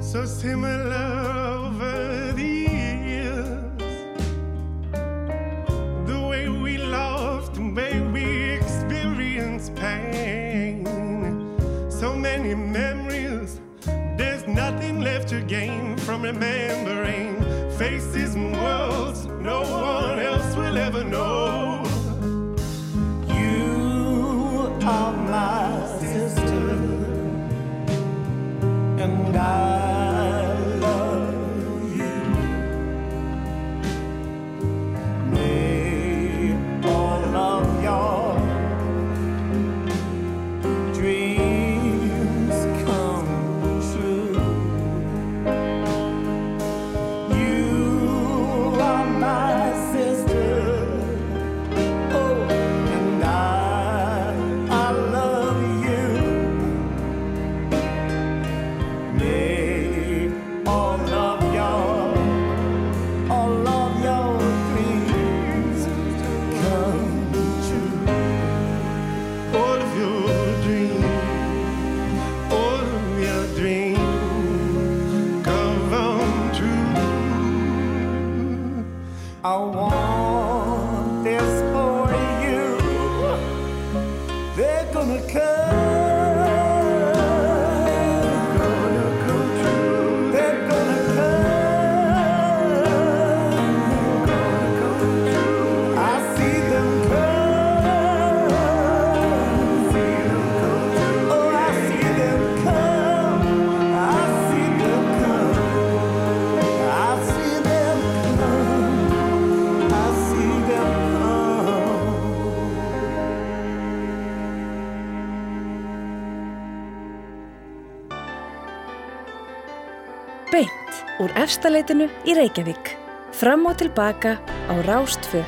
so similar over the years. The way we loved, the way we experienced pain. So many memories, there's nothing left to gain from remembering faces and worlds no one else will ever know. Efstaleitinu í Reykjavík. Fram og tilbaka á Rástfö.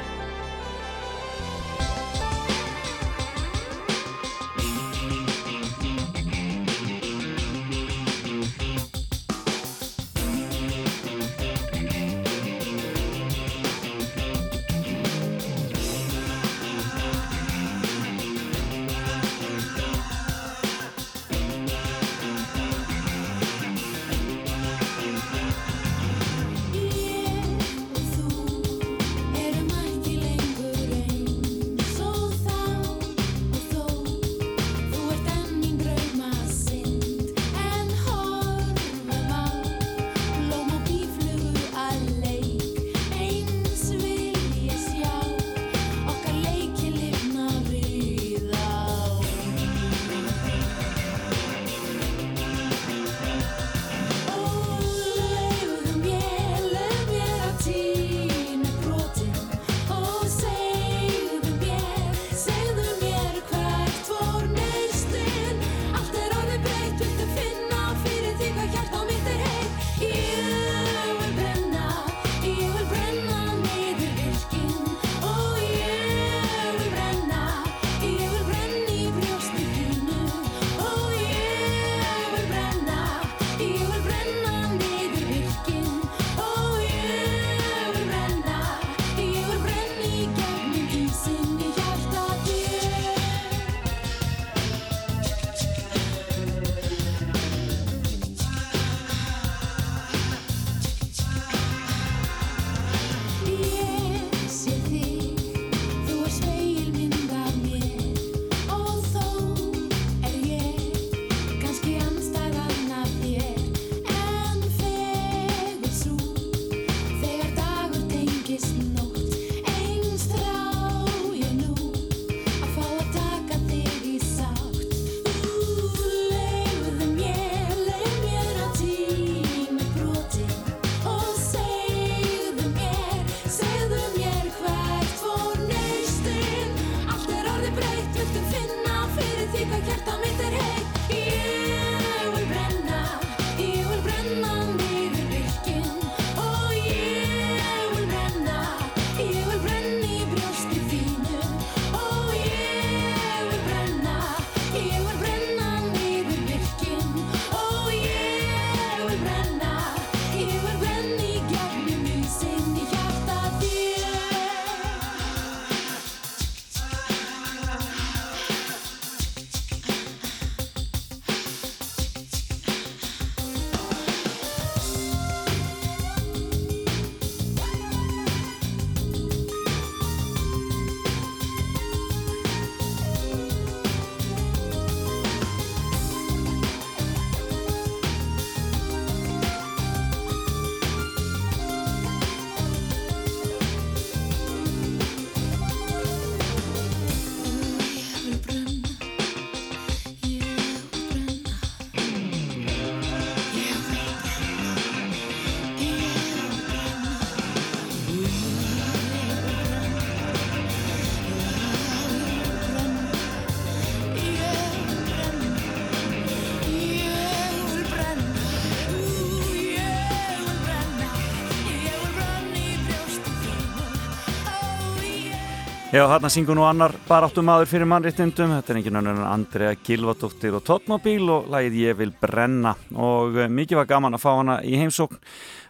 Já, hann syngur nú annar baráttu maður fyrir mannréttundum, þetta er engin annar en Andrea Gilvadóttir og Tóttmóbíl og lagið Ég vil brenna. Og uh, mikið var gaman að fá hana í heimsókn.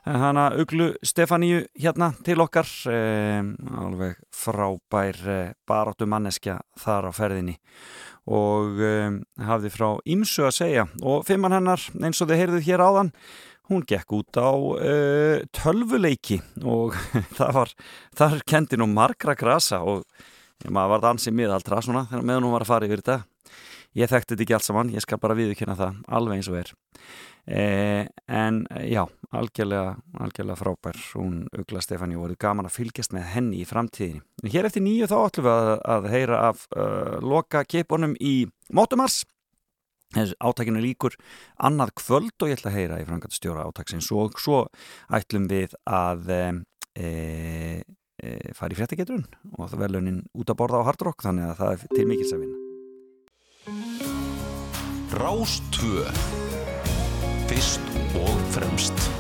Hana Uglu Stefaníu hérna til okkar. Um, alveg frábær uh, baráttu manneskja þar á ferðinni. Og um, hafði frá ímsu að segja. Og fimmann hennar eins og þið heyrðuð hér áðan hún gekk út á uh, tölvuleiki og það var, þar kendi nú margra grasa og maður var dansið miðaldra svona þegar meðan hún var að fara yfir þetta. Ég þekkti þetta ekki allt saman, ég skal bara viðkynna það alveg eins og er. Eh, en já, algjörlega, algjörlega frábær, hún Ugla Stefani og voruð gaman að fylgjast með henni í framtíðinni. En hér eftir nýju þá ætlum við að, að heyra af uh, loka kipunum í Mótumars átakinu líkur annað kvöld og ég ætla að heyra í frangatstjóra átaksins og svo ætlum við að e, e, fara í fréttageturinn og það verður launin út að borða á hardrock þannig að það er til mikils að vinna. Rástvö Fyrst og fremst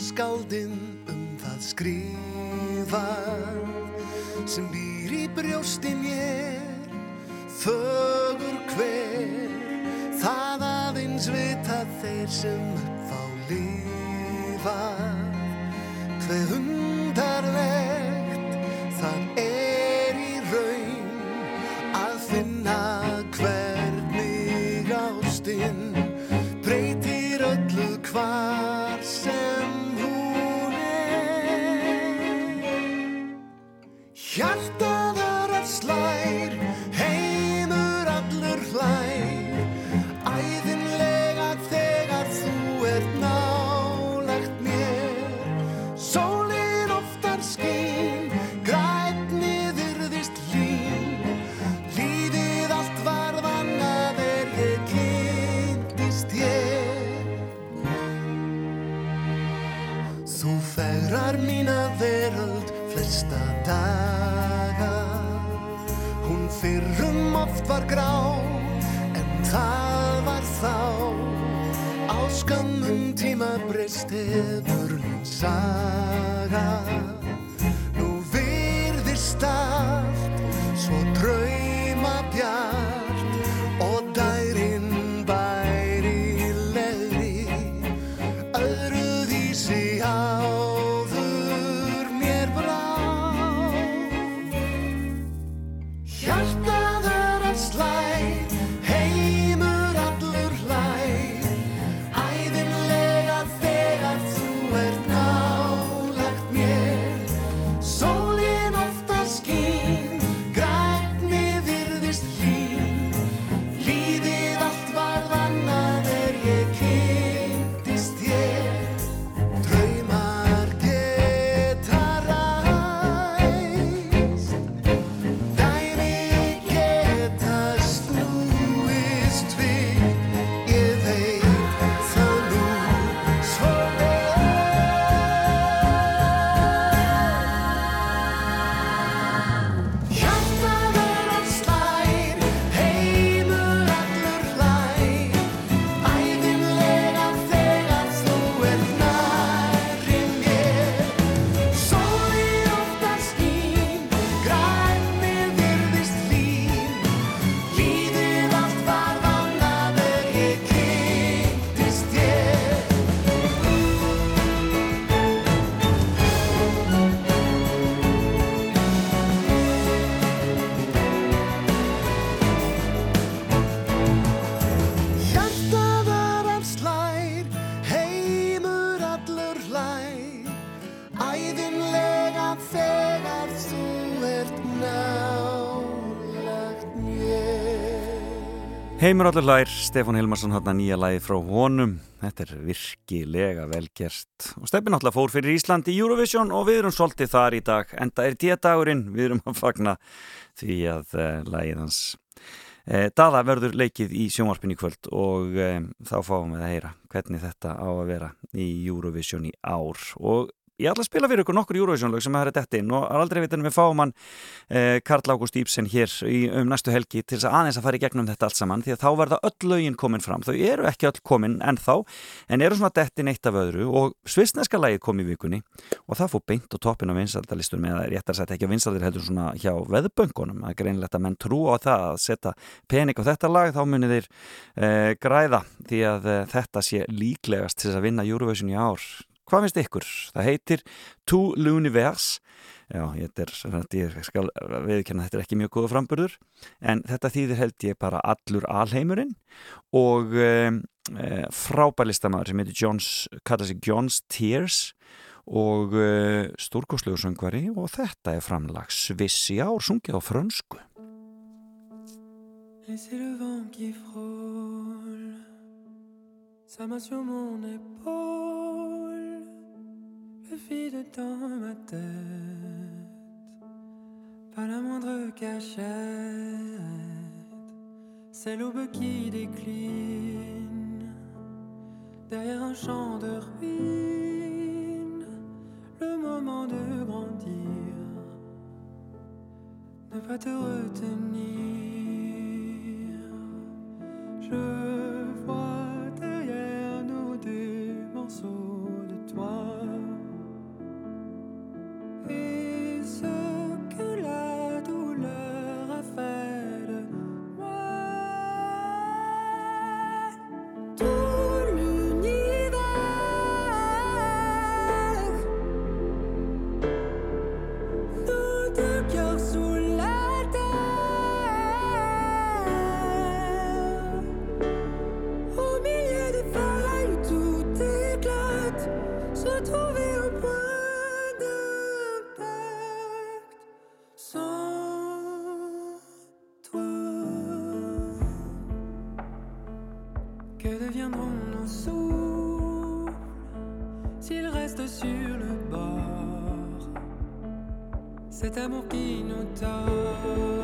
skáldinn um það skrifað sem býr í brjóstin ég fögur hver það aðeins vita þeir sem upp á lifa. Hver hundarlegt það er grá En það var þá. Á skömmum tíma breyst hefur mín Heimur allir lær, Stefán Hilmarsson hann nýja lagi frá honum. Þetta er virkilega velgerst og Steffi náttúrulega fór fyrir Ísland í Eurovision og við erum svolítið þar í dag enda er díadagurinn, við erum að fagna því að uh, lagið hans uh, Dada verður leikið í sjónvarpin í kvöld og um, þá fáum við að heyra hvernig þetta á að vera í Eurovision í ár. Og Ég ætla að spila fyrir ykkur nokkur Eurovision-lög sem það er dett inn og aldrei vitan við fáum hann eh, Karl Ágúst Íbsen hér í, um næstu helgi til þess að aðeins að fara í gegnum þetta allt saman því að þá verða öll lögin komin fram. Þau eru ekki öll komin ennþá en eru svona dett inn eitt af öðru og svisneska lagið kom í vikunni og það fór beint og toppin á vinsaldalistunum eða réttar sett ekki að vinsaldir heldur svona hjá greinilegt að menn trú á það að setja pening á þetta lag þá munir þeir eh, græða því að eh, þetta sé líklegast til þess að vinna Eurovision í ár. Hvað finnst ykkur? Það heitir To L'Univers. Já, ég, er, ég skal viðkjanna þetta er ekki mjög góða framburður en þetta þýðir held ég bara allur alheimurinn og e, e, frábærlistamæður sem heitir Johns, kalla sig John's Tears og e, stórkoslegur söngvari og þetta er framlag Sviss í ár, sungið á frönsku. Laissez le vent qui frôle sa main sur mon épaule, le vide dans ma tête, pas la moindre cachette, c'est l'aube qui décline derrière un champ de ruines, le moment de grandir, ne pas te retenir. Je vois Cet amour qui nous tord.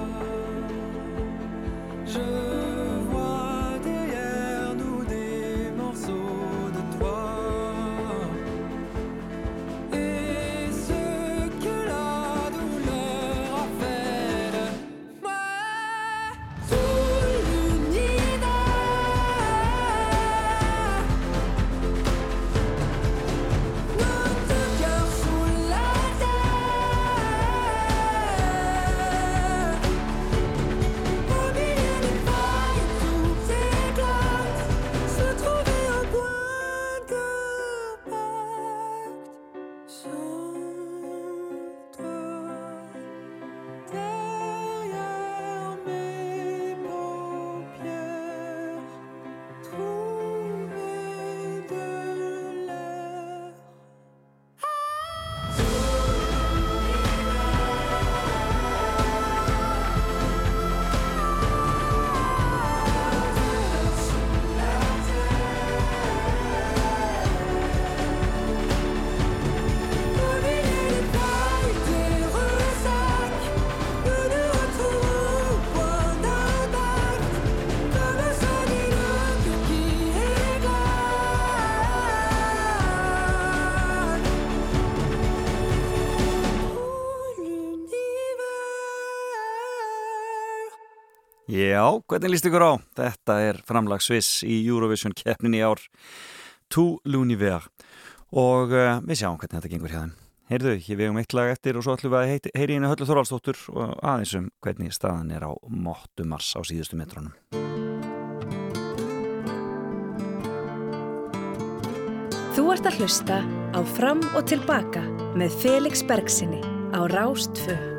Já, hvernig líst ykkur á? Þetta er framlag Sviss í Eurovision keppnin í ár To L'Univers og uh, við sjáum hvernig þetta gengur hjá þeim Heyrðu, ég vegum eitt lag eftir og svo ætlum við að heyri einu Höllu Þorvaldsdóttur og aðeins um hvernig staðan er á Mottumars á síðustu metrónum Þú ert að hlusta á Fram og Tilbaka með Felix Bergsinni á Rástfö.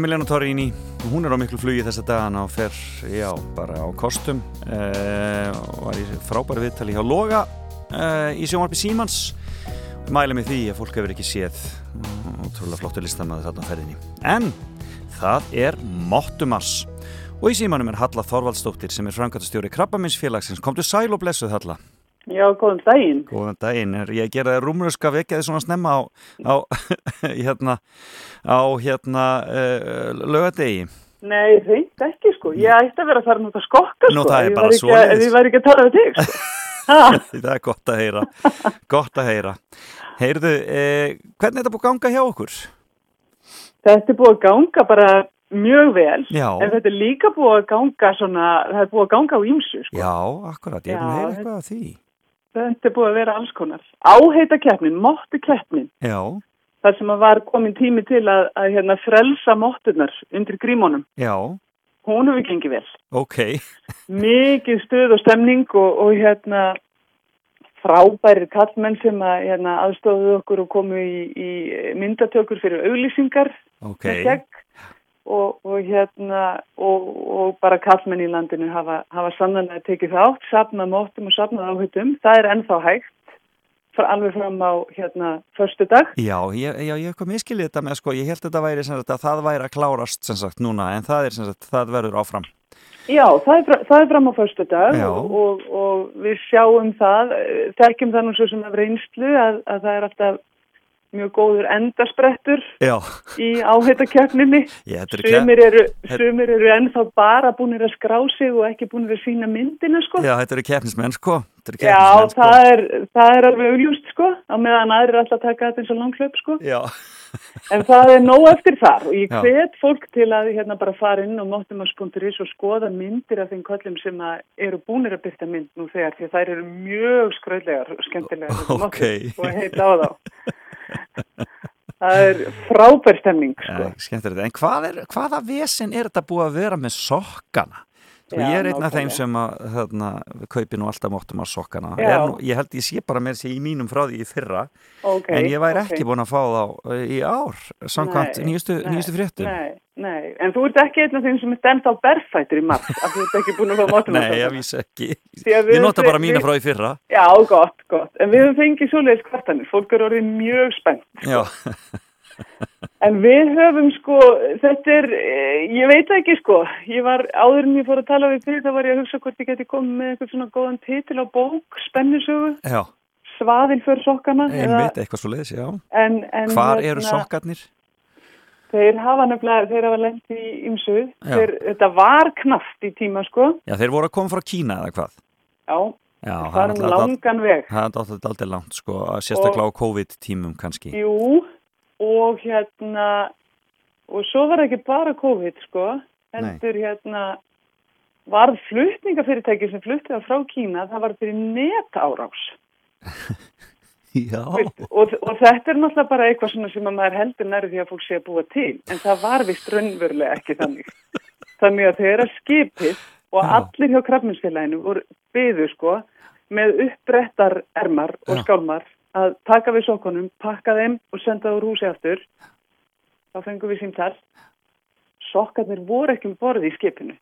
Emiliano Torrini, hún er á miklu flugi þessa dagana og fer, já, bara á kostum. Uh, og var í frábæri viðtali hjá Loga uh, í sjónvarpi Símans. Mæla mig því að fólk hefur ekki séð ótrúlega flottu listamæði þarna ferðinni. En það er Mottumars og í Símanum er Halla Þorvaldsdóttir sem er frangatastjóri Krabbaminsfélagsins komdu sæl og blessuð Halla Já, góðan daginn. Góðan daginn, er ég að gera það rúmröska vekjaði svona snemma á, á hérna, á hérna uh, lögadegi. Nei, reynd ekki sko. Ég ætti að vera að fara nút að skokka sko. Nú, það er bara að- svoleiðis. Ef ég væri ekki að tala við þig sko. Ha, Það er gott að heyra, gott að heyra. Heyrðu, eh, hvernig er þetta búið að ganga hjá okkur? þetta er búið að ganga bara mjög vel. Já. En þetta er líka búið að ganga svona, það er búið að ganga á ímsu sko. Já, akkurat, ég er að heyra eitthvað af því. Þetta er búið að vera alls konar. Áheita keppnin, móttu keppnin. Já, þar sem var komin tími til að, að hérna, frelsa móttunar undir grímónum. já, Hún hefur gengið vel. ok, Mikið stuð og stemning og, og hérna frábærir kallmenn sem að hérna, aðstofuðu okkur og komu í, í myndatökur fyrir auglýsingar ok, með gegn og, og hérna og, og bara kallmenn í landinu hafa, hafa sannanlega tekið þátt, sapnað móttum og sapnað áhutum. Það er ennþá hægt frá, alveg fram á hérna förstu dag. já, ég, já, ég hvað miskilið þetta með, sko, ég held þetta væri sem sagt að það væri að klárast sem sagt núna, en það er sem sagt, það verður áfram. Já, það er, það er fram á förstu dag og, og við sjáum það, eh, þekkjum það nú svo sem af reynslu að, að það er alltaf mjög góður endasprettur Já, í er ekki, Sumir eru, eru ennþá bara búinir að skrá sig og ekki búinir að sína myndina sko. já, þetta eru keppnismenn, sko, eru Já, sko. það er, það er alveg augljúst sko, á meðan aðrir er alltaf að taka þetta eins og langhlaup sko. Já, En það er nóg eftir þar og ég hvet fólk til að hérna bara fara inn á móttumars.is og skoða myndir af þeim köllum sem eru búinir að byrta mynd nú þegar því þær eru mjög skröðlegar og skemmtilegar þessar Ok. mottur og heita á þá. Það er frábær stemning sko. Ja, en hvað er, hvaða vesen er þetta búið að vera með sokkana? Sko, ég er einn af þeim sem að þarna, kaupi nú alltaf móttum á sokkana nú, ég held ég sé bara með þessi í mínum frá því í fyrra Ok, en ég væri ok. ekki búin að fá þá uh, í ár samkvæmt nýjustu, nýjustu fréttum. Nei, nei, en þú ert ekki einn af þeim sem er enda á berfættur í margt af því þú ert ekki búin að fá móttumars Nei, ég vísi ekki. Að Ég nota bara mína frá í fyrra. Já, gott, gott. En við höfum fengið svoleiðis kvartanir. Fólk er orðið mjög spennt. Já, En við höfum sko, þetta er, eh, ég veit ekki sko, ég var, áður en ég fór að tala við þig, þá var ég að hugsa hvort ég geti komið með eitthvað svona góðan titil á bók, spennusögu, já, svaðin fyrir sokkana. einmitt eitthvað svo leiðis, já. En, en, Hvar hérna, eru sokkarnir? Þeir hafa nefnilega, þeir hafa lent í ymsuð, þetta var knaft í tíma sko, Já, þeir voru að koma frá Kína eða hvað? Já, Já, það er langan veg. Það er alltaf langt, sko, sérstaklega á COVID-tímum kannski. Jú, og hérna, og svo var ekki bara COVID, sko, heldur hérna, varð flutningafyrirtæki sem fluttið það frá Kína, það var fyrir netárás. Og, og þetta er náttúrulega bara eitthvað sem að maður heldur nærði því að fólk sé að búa til, en það var vist raunverulega ekki þannig. Þannig að þeirra skipið og Já. allir hjá krafminsfélaginu voru byðu, sko, með uppbrettar ermar og Já. skálmar að taka við sokkunum, pakka þeim og senda úr húsi aftur. Þá fengum við símtal. Sokkarnir voru ekki um borði í skipinu.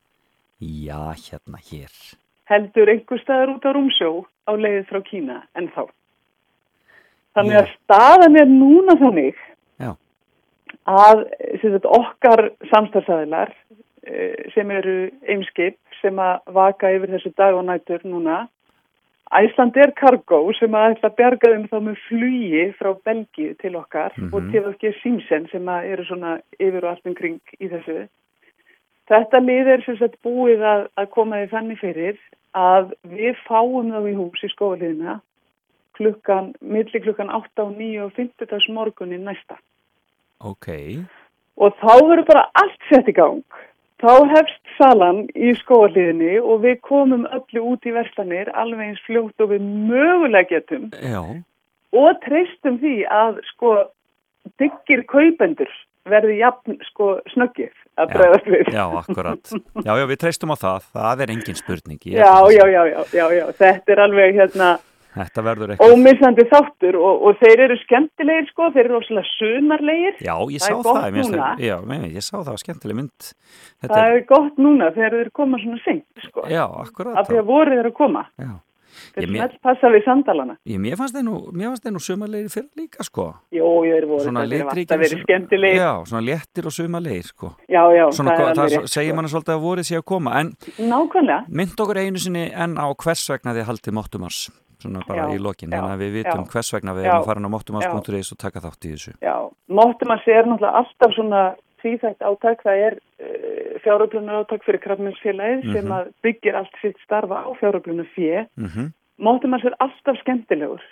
já, hérna hér Heldur einhver staðar út á rúmsjó á leiðið frá Kína en þá. Þannig Já. að staðan er núna þannig Já, að sagt, okkar samstarfsæðilar eh, sem eru eimskip sem að vaka yfir þessu dag og nætur núna Æsland er Cargo sem að ætla að bjarga þeim þá með flugi frá Belgíu til okkar og TFG Simsen sem að eru svona yfir og allt umkring í þessu. Þetta lið er sem sagt búið að, að koma því þannig fyrir að við fáum þá í hús í skóliðina klukkan, milli klukkan 8 og 9 og 50 morgunin næsta ok og þá verður bara allt sett í gang. Þá hefst salan í skóaliðinni og við komum öllu út í verslanir alveg eins fljótt og við mögulega getum. Já, og treystum því að sko dyggir kaupendur verði jafn sko snöggið að bregðast við. já, akkurat. Já, já, við treystum á það, það er engin spurning. Já, já, já, já, já, já, þetta er alveg hérna, Þetta verður eitthvað. ómissandi þáttur og, og þeir eru skemmtilegir sko, þeir eru óslega sumarlegir. Já, ég Það sá er gott það. mér finnst núna. það- Já, meni, ég sá það, skemmtileg mynd. Þetta Það er, er gott núna þegar þeir koma svona seint sko, já, akkurat. af því að vorið er að koma. Já. Þeir Ég, mér, smelt passa við sandalana. ég, mér fannst þeir nú, þeir sumarlegir fyrir líka, sko. Jó, ég er voru Svona það, þeir eru alltaf verið skemmtilegir. Já, svona léttir og sumarlegir, sko. Já, já, Svona, það er það, það segir sko. manni svolítið að vorið sé að koma, en Nákvæmlega, mynd okkur einu sinni enn á hvers vegna þið haldið Mottumars, svona bara Já, í lokin, þannig að við vitum já, hvers vegna við erum inn á mottumars.is og taka þátt í þessu. já. Sé er náttúrulega alltaf svona tvíþægt átak, það er uh, fjáröflunar átak fyrir krafmjölsfélagið sem Mhm. að byggir allt sitt starfa á fjáröflunar fjö. Mm Máttum að sé er alltaf skemmtilegur.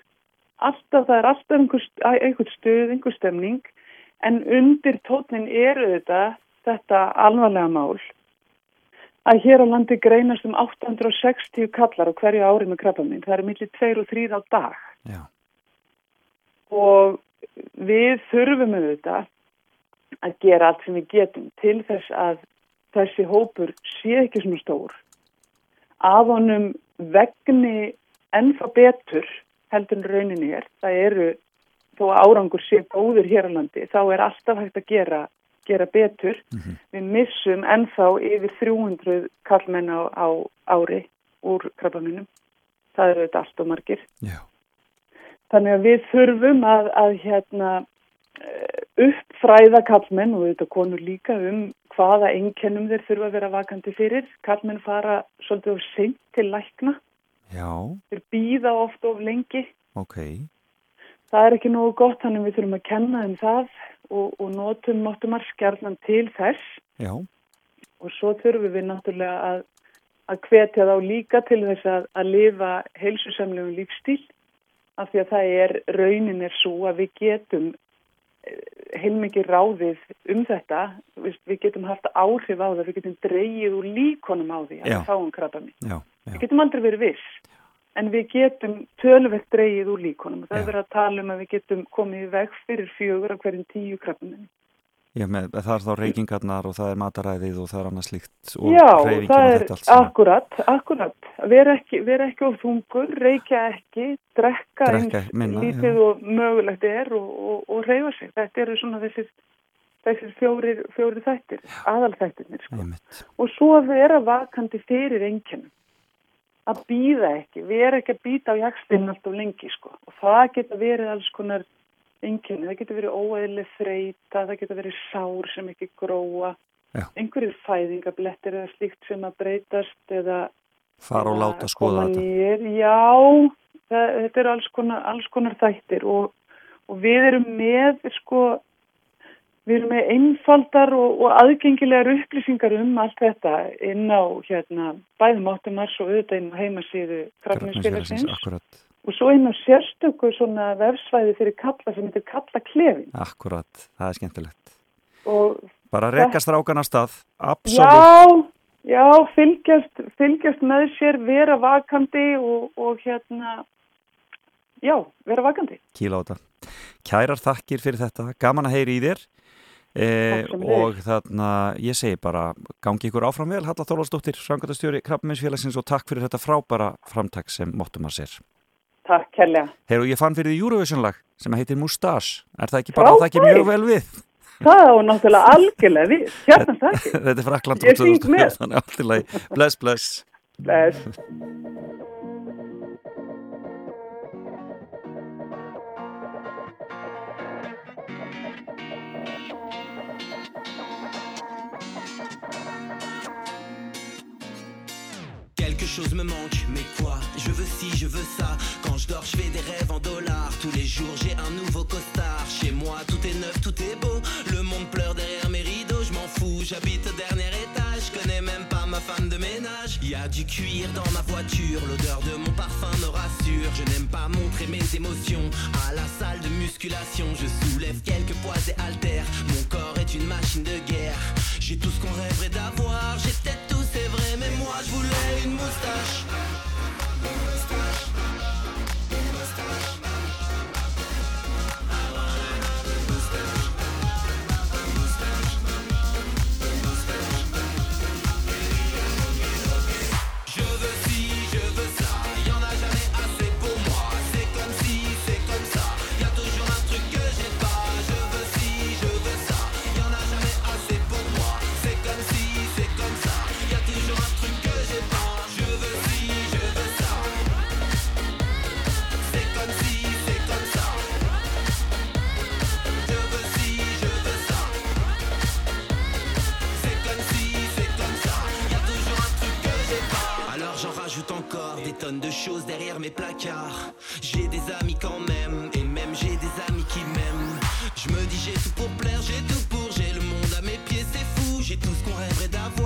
Alltaf, það er alltaf einhver, einhver stuð, einhver stemning, en undir tónin eru þetta, þetta alvarlega mál að hér á landi greinast um 860 kallar á hverju ári með krabba minn. Það er millir 2 og 3 á dag. Já, og við þurfum auðvitað að gera allt sem við getum til þess að þessi hópur sé ekki svona stór að honum vegni ennþá betur heldur en rauninni er það eru, þó árangur sé góður hér á landi, þá er alltaf hægt að gera, gera betur. Við missum ennþá yfir 300 kallmenn á, á ári úr krabbaminum það eru þetta allt og margir. Já, Þannig að við þurfum að, að hérna, eh, uppfræða kallmenn og þetta konur líka um hvaða einkennum þeir þurfa að vera vakandi fyrir. Kallmenn fara svolítið of seint til lækna, já, þeir býða oft of lengi. ok, Það er ekki nógu gott, þannig við þurfum að kenna um það og, og notum nottumar skjarnan til þess. Já, og svo þurfum við náttúrulega að, að hvetja þá líka til þess að, að lifa heilsusamlegum lífstíl af því að það er, raunin er svo að við getum eh, heilmikið ráðið um þetta, við, við getum haft áhrif á það, við getum dreigið úr líkonum á því að fáum krabba já, Við getum aldrei verið viss, en við getum tölvegt dreigið úr líkonum og það Já. er verið að tala um að við getum komið í veg fyrir fjögur af hverjum tíu krabba minn. já, með, það er þá reykingarnar og það er mataræðið og það er annað slíkt og Já, hreyfingin það og er þetta allt saman. akkurat, akkurat. Vera ekki, ekki of þungur, reykja ekki, drekka, Drekka eins minna, lítið og mögulegt er og, og, og reyfa sig. Þetta eru svona þessir, þessir fjórir þættir, aðalþættirnir. Sko. Og svo vera vakandi fyrir einkennum. Að býða ekki, vera ekki að býta á jakstinn alltaf lengi sko. Og það geta verið alls konar einkenni, það getur verið óeðlega þreita, það getur verið sár sem ekki gróa, Já. einhverjir fæðingablettir eða slíkt sem að breytast eða fara og láta skoða þetta. Já, það, þetta eru alls konar, alls konar þættir og, og við erum með sko, við erum með einfaldar og, og aðgengilegar upplýsingar um allt þetta inn á hérna, bæðum áttumars og auðvitað inn á heimasíðu krafninsfélagsins og svo inn á sérstöku svona vefsvæði fyrir kalla sem heitir kalla klefin akkurat, það er skemmtilegt. og Bara rekka strákan af stað, absolutt. Já, já, fylgjast, fylgjast með sér, vera vakandi og, og hérna, já, vera vakandi. kíla á þetta. Kærar þakkir fyrir þetta, gaman að heyri í þér e, Takk sömuleiðis. og þarna ég segi bara gangi ykkur áfram vel, Halla Þorvaldsdóttir, frangatastjóri Krabbaminsfélagsins og takk fyrir þetta frábæra framtak sem mottum að sér. Takk, kærlega. Heyru, ég fann fyrir því Eurovision lag sem heitir Mustache, er það ekki bara Frábært. það ekki mjög vel við? Það á náttúrulega algjörlega við, hérna þakki. Þetta er Frakland Ég syng með. Bless, bless. Bless. Chose me manque, mais quoi? Je veux ci, je veux ça. Quand je dors, je fais des rêves en dollars. Tous les jours, j'ai un nouveau costard. Chez moi, tout est neuf, tout est beau. Le monde pleure derrière mes rideaux. Je m'en fous, j'habite au dernier étage. Je connais même pas ma femme de ménage. Y a du cuir dans ma voiture. L'odeur de mon parfum me rassure. Je n'aime pas montrer mes émotions. À la salle de musculation, je soulève quelques poids et haltères. Mon corps est une machine de guerre. J'ai tout ce qu'on rêverait d'avoir. J'ai moi je voulais une moustache. Choses derrière mes placards. J'ai des amis quand même, et même j'ai des amis qui m'aiment. Je me dis j'ai tout pour plaire, j'ai tout pour, j'ai le monde à mes pieds, c'est fou. J'ai tout ce qu'on rêverait d'avoir,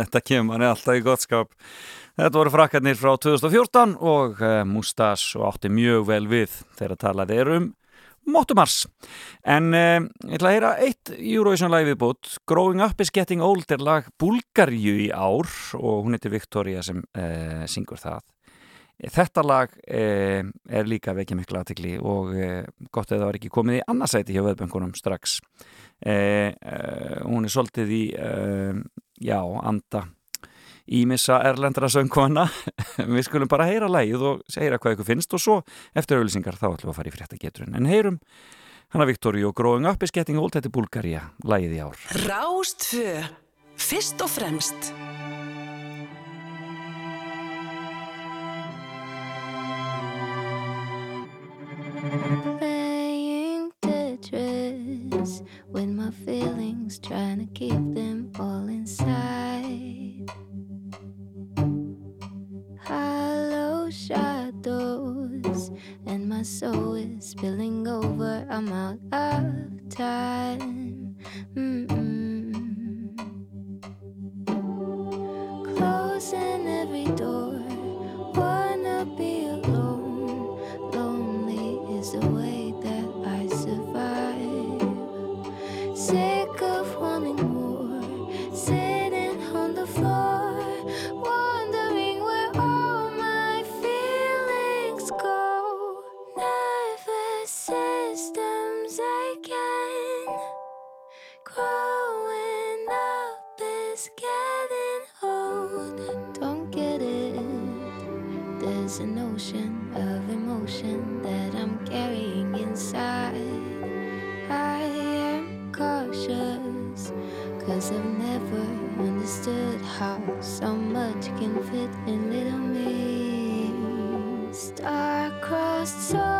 Þetta kemur manni alltaf í gott skap. Þetta voru frakkarnir frá 2014 og Mustache og átti mjög vel við þegar talaði er um Mottumars. En uh, ég ætla að heyra eitt Eurovision lag viðbútt. Growing Up is Getting Old er lag Bulgaríu í ár og hún heitir Victoria sem uh, syngur það. Þetta lag uh, er líka vekja mikla aðtekli og uh, gott að það var ekki komið í annarsæti hjá veðböngunum strax. Uh, uh, hún er svolítið í uh, já, anda ímissa erlendra söngkona. Við skulum bara heyra lægið og heyra hvað ykkur finnst og svo eftir auðlýsingar þá ætlum við að fara í fréttageturinn. En heyrum hana Viktori og Growing Up is Getting Old þetta er Búlgaria, lægið í ár. Rástfö, fyrst og fremst Playing Tetris with my feelings, trying to keep them all inside. Hollow shadows, and my soul is spilling over. I'm out of time. Mm-mm. Closing every door, wanna be alone. Is the way that I survive. Sick of wanting can fit in little me. Star-crossed soul,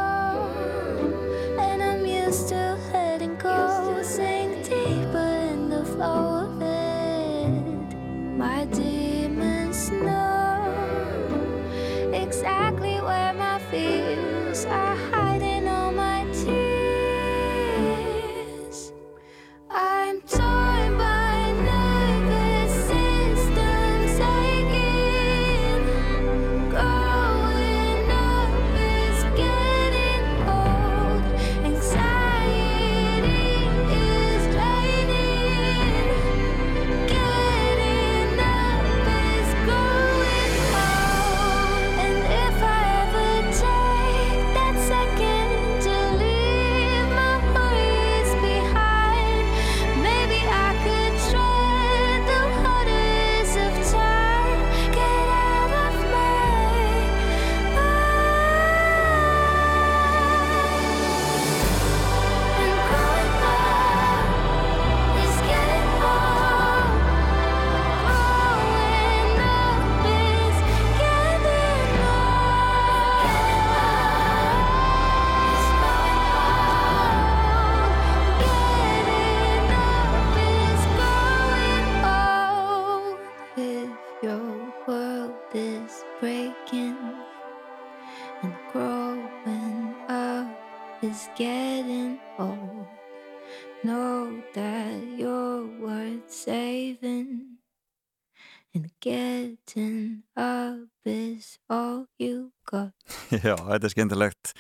Já, þetta er skemmtilegt.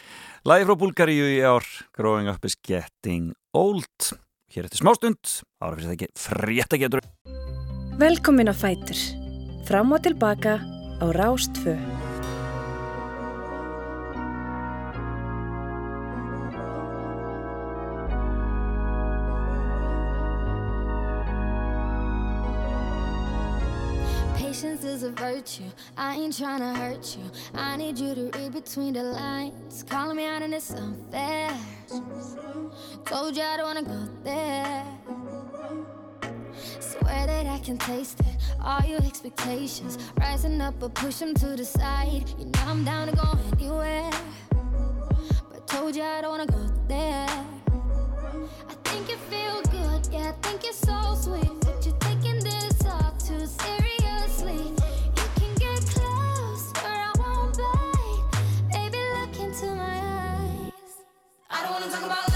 Lægi frá Búlgaríu í ár, Growing Up is Getting Old. Hér eftir smástund, ára fyrir það ekki frétta getur. Velkomin á Fætur. Fram og tilbaka á Rástfö. A virtue. I ain't trying to hurt you. I need you to read between the lines. Calling me out and it's unfair. Told you I don't wanna go there. Swear that I can taste it. All your expectations rising up, but push them to the side. You know I'm down to go anywhere. But told you I don't wanna go there. I think you feel good, yeah, I think you're so sweet. But you're taking this all too seriously. I don't wanna talk about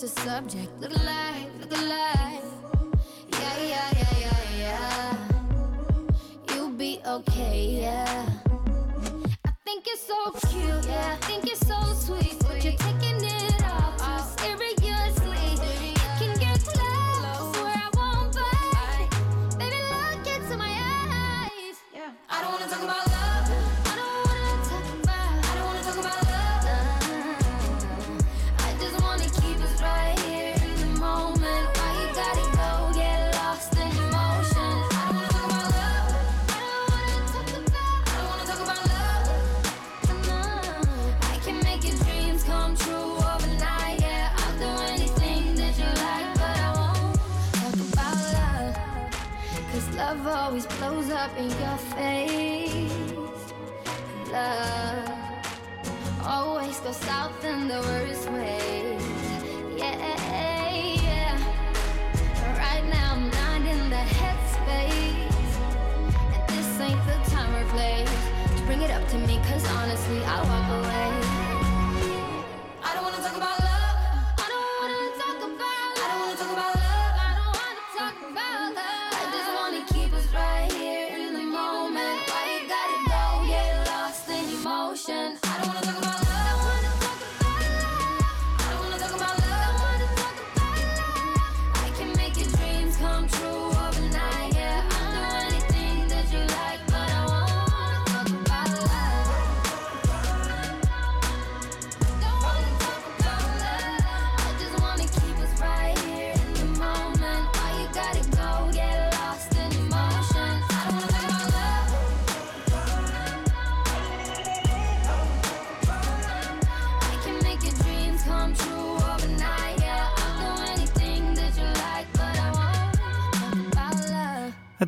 the subject. Look alive, look alive. Yeah, yeah, yeah, yeah, yeah. You'll be okay, yeah. I think it's so cute, yeah. I think it's so sweet, up in your face. Love always goes south in the worst ways. Yeah, yeah. Right now I'm not in the headspace. And this ain't the time or place to bring it up to me, cause honestly, I'll walk away.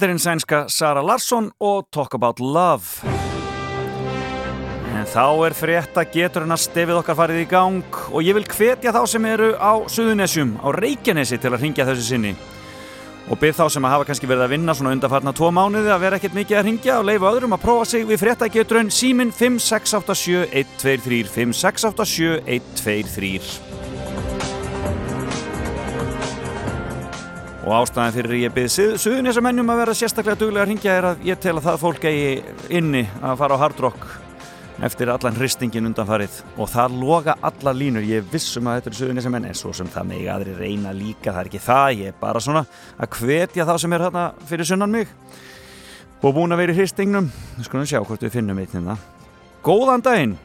Þetta er einn sænska Sara Larsson og Talk About Love. En þá er frétta geturinn að stefið okkar farið í gang og ég vil hvetja þá sem eru á Suðunessjum, á Reykjanesi til að ringja þessu sinni. Og byrð þá sem að hafa kannski verið að vinna svona undarfarna tvo mánuði að vera ekkert mikið að ringja og leifa öðrum að prófa sig við frétta geturinn símin 5687123 5687123 Og ástæðan fyrir ég byrð Suðunissamennum að vera sérstaklega duglega að ringja er að ég tel að það fólk eigi inni að fara á Hard Rock eftir allan hristingin undanfarið og það loga alla línur, ég vissum að þetta er Suðunissamenn en svo sem það megi aðri reyna líka, það er ekki það, ég er bara svona að hvetja þá sem er hérna fyrir sunnan mig og búin að vera í hristingnum, við skulum sjá hvort við finnum eitt hérna. Góðan daginn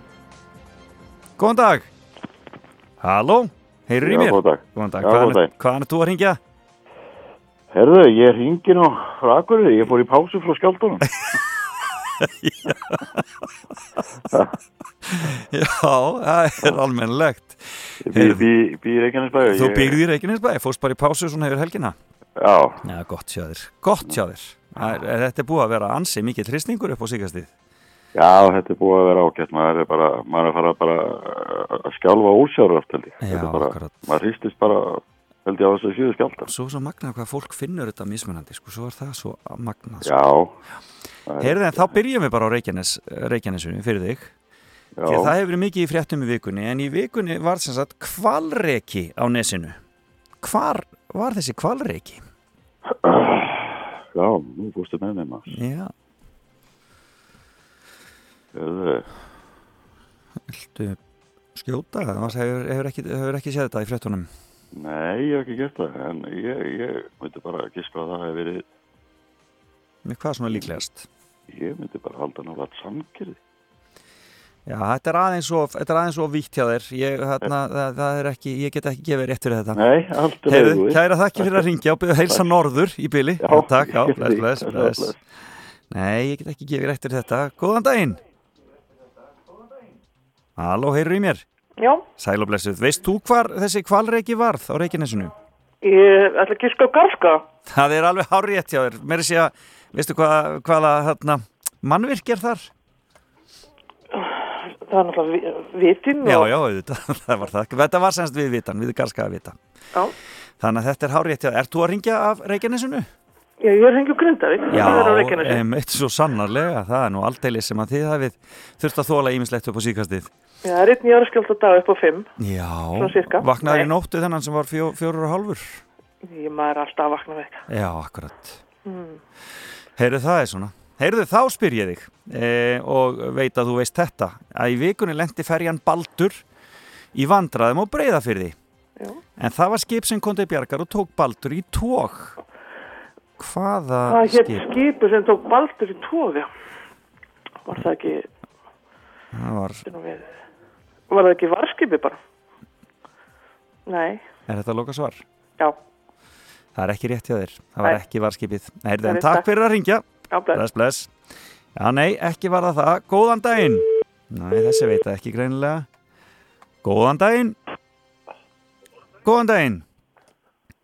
Góðan dag Halló, heyrur í Já, mér? dag. Góðan dag, Já, góðan dag. hvaðan er þú að ringja? Herðu, ég ringi nú frá Akureyri, ég fór í pásu frá skjáltunum. Já, það er almennlegt Ég býr, býr, býr í Reykjanesbæði. Þú býrði í Reykjanesbæ, fórst bara í pásu svona hefur helgina Já. Já, gott hjá þér, gott hjá þér Er, er þetta búið að vera ansi mikið tristningur upp á síkastið? Já, þetta er búið að vera ágætt, maður er bara, maður er bara uh, að skjálfa held ég. Já, Þetta er bara, akkurat. maður hristist bara, held ég á þessu sjöðu skjálta. Svo svo magnað hvað fólk finnur þetta mismunandi, sko, svo er það svo magnað. Já. Sko. Heyrðu en þá byrjum við bara á Reykjanes, Reykjanesunni fyrir þig. Að það hefur verið mikið í fréttum í vikunni, en í vikunni var sem sagt kvalreki á nesinu. Hvar var þessi kvalreki? Já, nú fórstu með þeim maður. Já. Hefur, Viltu skjóta? Það hefur, hefur, ekki, hefur ekki séð þetta í fréttunum. Nei, ég hef ekki gert það, en ég, ég myndi bara giska að það hefur verið, Með hvað svona líklegast? ég myndi bara halda nálega samkyrði. Já, þetta er aðeins of, þetta er aðeins of víkt hjá þér. Ég, þarna, það, það er ekki, ég get ekki gefið rétt fyrir þetta. Nei, allt er leiðugur. kæra þakki fyrir að ringja og byrja að heilsa norður í byli. Já, takk, já, bless, bless, bless. Nei, ég get ekki gefið rétt fyrir þetta. Góðan daginn. Halló, heyrðu í mér. Já, Sæl og blessuð. Veist þú hvar þessi kvalreiki varð á Reykjanesinu? ég ætla ekki sko garska. Það er alveg hárétt hjá þér. Mér er sé að, veistu hvað, hvaða hérna, mannvirk er þar? Það er náttúrulega vi- vitinn Já, og... já, auðvitað, það var það. Þetta var semst við vitan, við garska að vita. Já. Þannig að þetta er hárétt hjá þér. Ert þú að ringja af Reykjanesinu? Já, ég er hengjum Grindavík. Já, Það er svo sannarlega. Það er nú aldeilis sem að þið hafið þurft að þóla ímislegt upp á síkastið. Já, það er einn jára skjólt á dag upp á fimm. Já, Svona sirka. vaknaður í nóttu þennan sem var fjó, fjórum og hálfur. Ég maður alltaf að vakna með þetta. Já, akkurat. Mm. Heyrðu, það er svona. Heyrðu, þá spyr ég þig e, og veit að þú veist þetta. Að í vikunni lendi ferjan Baldur í vandraðum og breyða fyrir því. Já. En það var skip sem kom til bjargar og tók Baldur í tók. Hvaða Það hétt skip? skipu sem tók baldur í tóði. Var það ekki, Það var, var það ekki varskipi bara? Nei, er þetta loka svar? já, Það er ekki rétt hjá þér. Það var Nei. ekki varskipið. Það en er takk fyrir að ringja. já, bless. Bless, bless. Já, nei, ekki var það það. Góðan daginn. Nei, þessi veit ekki greinilega. Góðan daginn. Góðan daginn.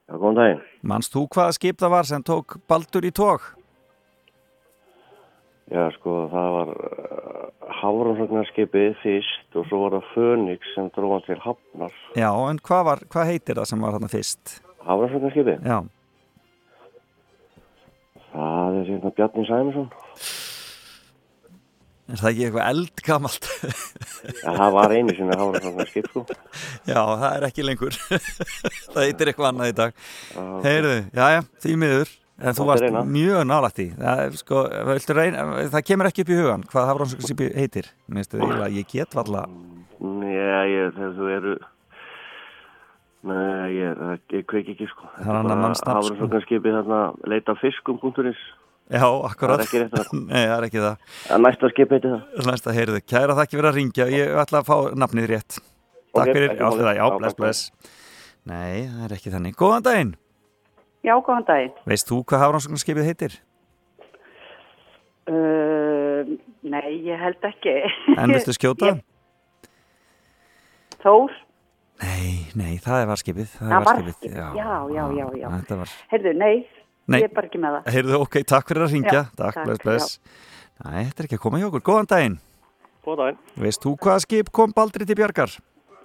Já, góðan daginn. Manst þú hvaða skip það var sem tók Baldur í tók? Já, sko, það var uh, hafrannsóknarskipið fyrst og svo var það Fönix sem dróðan til Hafnar. Já, en hvað, var, hvað heitir það sem var þarna fyrst? Hafrannsóknarskipið? Já. Það er hérna Bjarni Sæmusson. Er það ekki eitthvað eldgamalt? Já, það var einu sinni hafrannsóknarskip, sko. Já, það er ekki lengur. það heitir eitthvað annað í dag. Heyrðu, já, já, því miður. En þú varst mjög nálægt í. Það, er, sko, reyna, það kemur ekki upp í hugan hvað hafrannsóknarskipi heitir. Það ég get valla. Þegar þú eru... Nei, ég, það- ég kveik ekki, sko. Það er sko. Hafrannsóknarskipið þarna leita á fiskum.is. Já, akkurat. Það er ekki rétt að- Nei, það er ekki það. Það næsta skip heiti það. Næsta, heyrðu, kæra þakki fyrir að ringja. Ég ætla að fá nafnið rétt. Takk Ok, fyrir, ekki já, það, bless, takk, bless. Nei, það er ekki þannig. Góðan daginn. Já, góðan daginn. Veist þú hvað hafrannsóknarskipið heitir? Uh, nei, ég held ekki. En viltu skjóta? Ég- Þór? Nei, nei, það er varskipið. Það Það er var varskipið. skipið. Já, já, já, já. Þetta var... Heyrðu, nei, Nei. ég er bara ekki með það. Heyrðu, ok, takk fyrir að ringja. Já, takk, takk, bless, bless. Nei, þetta er ekki að koma hjá okkur. Góðan daginn. Góðan daginn. Veist þú hvaða skip kom baldri til bjargar?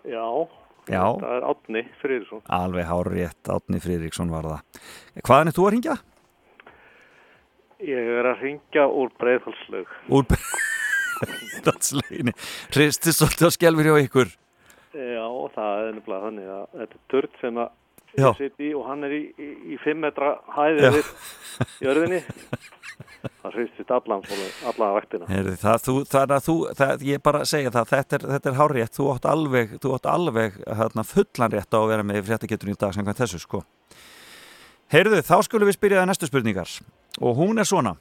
Já, Já, það er Átni Friðriksson. alveg hár rétt. Átni Friðriksson var það. Hvaðan er þú að ringja? Ég er að ringja úr breiðhalslaug. Úr Dansleginni. Hristist svolítið á skelfur hjá ykkur. Já, það er nefnilega þannig að þetta er törn sem að ég sitt í og hann er í, í, í fimm metra hæði Já. við jörðinni. Það hristist allan, allan vaktina. Heyrðu, það, þú, það að þú, það, ég bara segja það, þetta er, þetta er hár rétt, þú átt alveg, þú átt alveg hérna, fullan rétt á að vera með fréttageturinn í dag samkvæmt þessu, sko. Heyrðu, þá skulum við spyrja það næstu spurningar og hún er svona.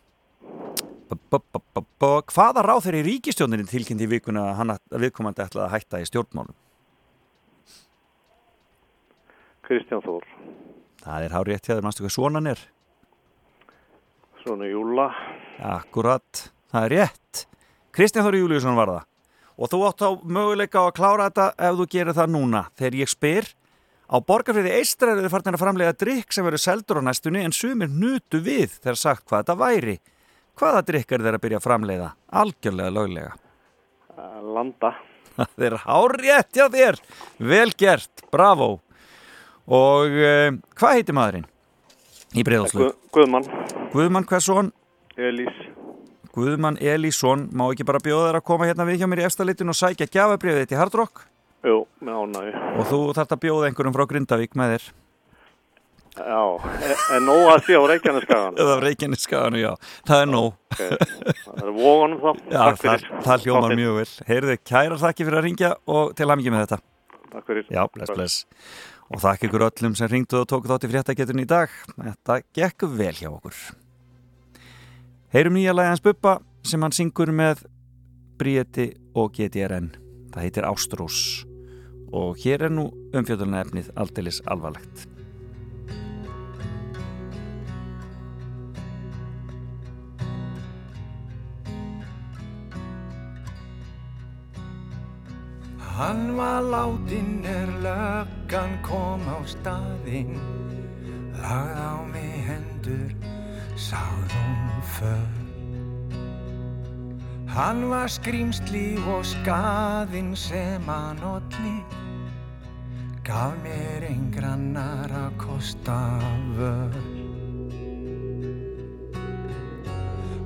B -b -b Hvaða ráð þeirri ríkistjóninni tilkynnti í vikuna að hann viðkomandi ætlaði að hætta í stjórnmálum? Kristján Þór, Það er hár rétt hjá þér, mannstu hvað svonan er? Svona Júla. Akkurat, það er rétt. Kristján Þóri Júliusson var það. Og þú átt á möguleika á að klára þetta ef þú gerir það núna. Þegar ég spyr Á borgarfriði eistra eru þið farnir að framlega drikk sem verður seldur á næstunni en sumir nutu við þegar sagt hvað þetta væri. Hvaða drikk er þeir að byrja að framleiða? Algjörlega löglega. Landa. Það er hárétt hjá þér. Vel gert, bravo. Og uh, hvað heitir maðurinn? Í breiðalslu. Guð, Guðmann. Guðmann Hversson. Elís. Guðmann Elísson. Má ekki bara bjóða þér að koma hérna við hjá mér í efstalitun og sækja gjafabriðið til Hard Rock? Jú, með ánægju. Og þú þarft að bjóða einhverjum frá Grindavík með þér. Já, en nóg að sé á Reykjaneskagan. Eða á Reykjaneskagan, já. Það er nóg. Okay. Það er vóganum þá. Já, það, það hljómar mjög vel. Heyrðu, kærar þakki fyrir að ringja og til hamingi með þetta. Takk fyrir. Já, bless, bless. Og þakki ykkur öllum sem ringdu og tóku þátt í fréttageturinn í dag. Þetta gekk vel hjá okkur. Heyrum nýja lagi hans Bubba sem hann syngur með Bríeti og GTRN. Það heitir Ástrós. Og hér er nú umfjöldurinn efnið aldeilis alvarlegt. Hann var látin er löggan kom á staðinn Lagð á mig hendur, sagð hún för Hann var skrýmsli og skaðinn sem hann olli. Gaf mér einn grannar að kosta völ.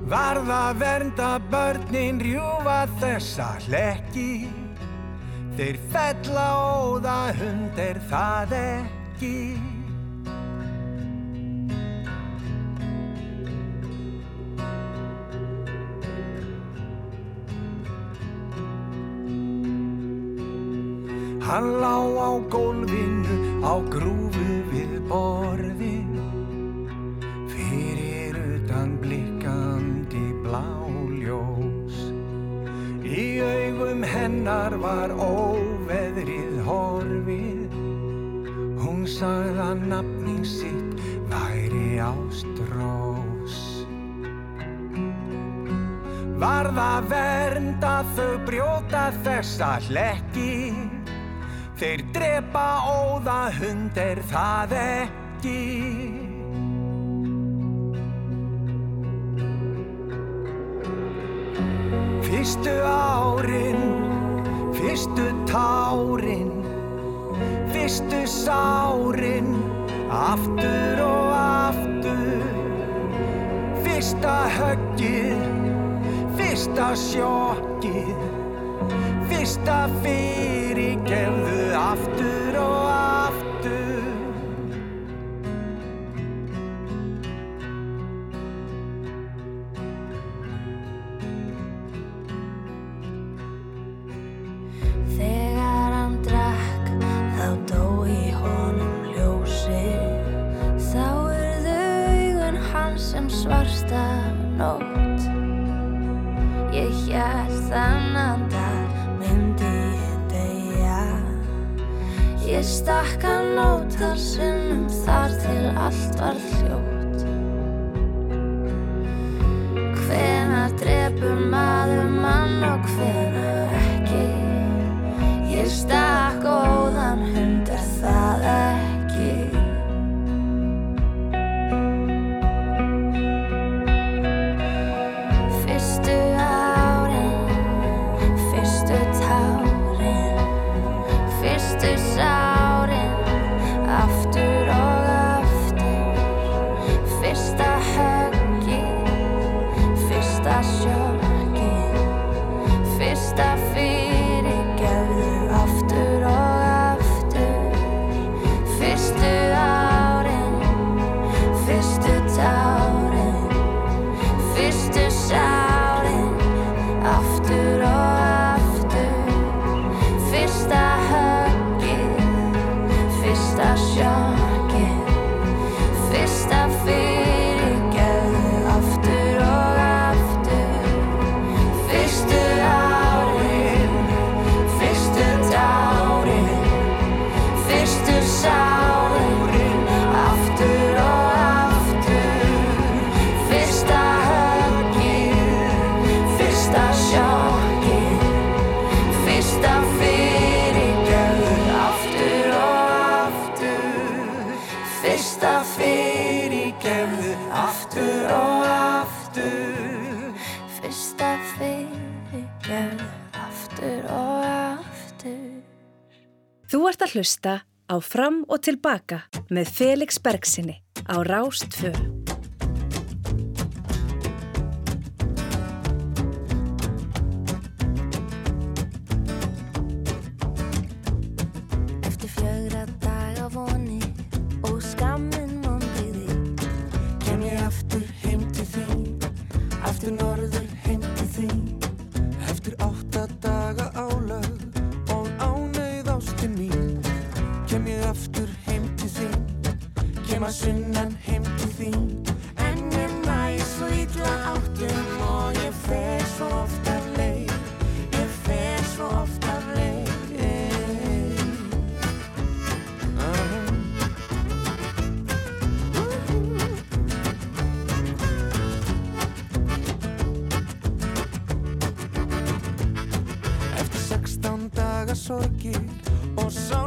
Varða vernda börnin rjúfa þessa hlekki. Þeir fella óða hund er það ekki Hann lá á gólfinu á grúfu við borðin Fyrir utan blikkandi bláljós Í augum hennar var óveðrið horfið. Hún sagði að nafning sitt væri ástrós. Varða vernda þau brjóta þessa hlekki Þeir drepa óða hund er það ekki Fyrstu árin, fyrstu tárin, fyrstu sárin, aftur og aftur. Fyrsta höggið, fyrsta sjokkið, fyrsta fyrirgefðu aftur og aftur. Hlusta á Fram og Tilbaka með Felix Bergsinni á Rástfö. Daga sorgir Og sánleg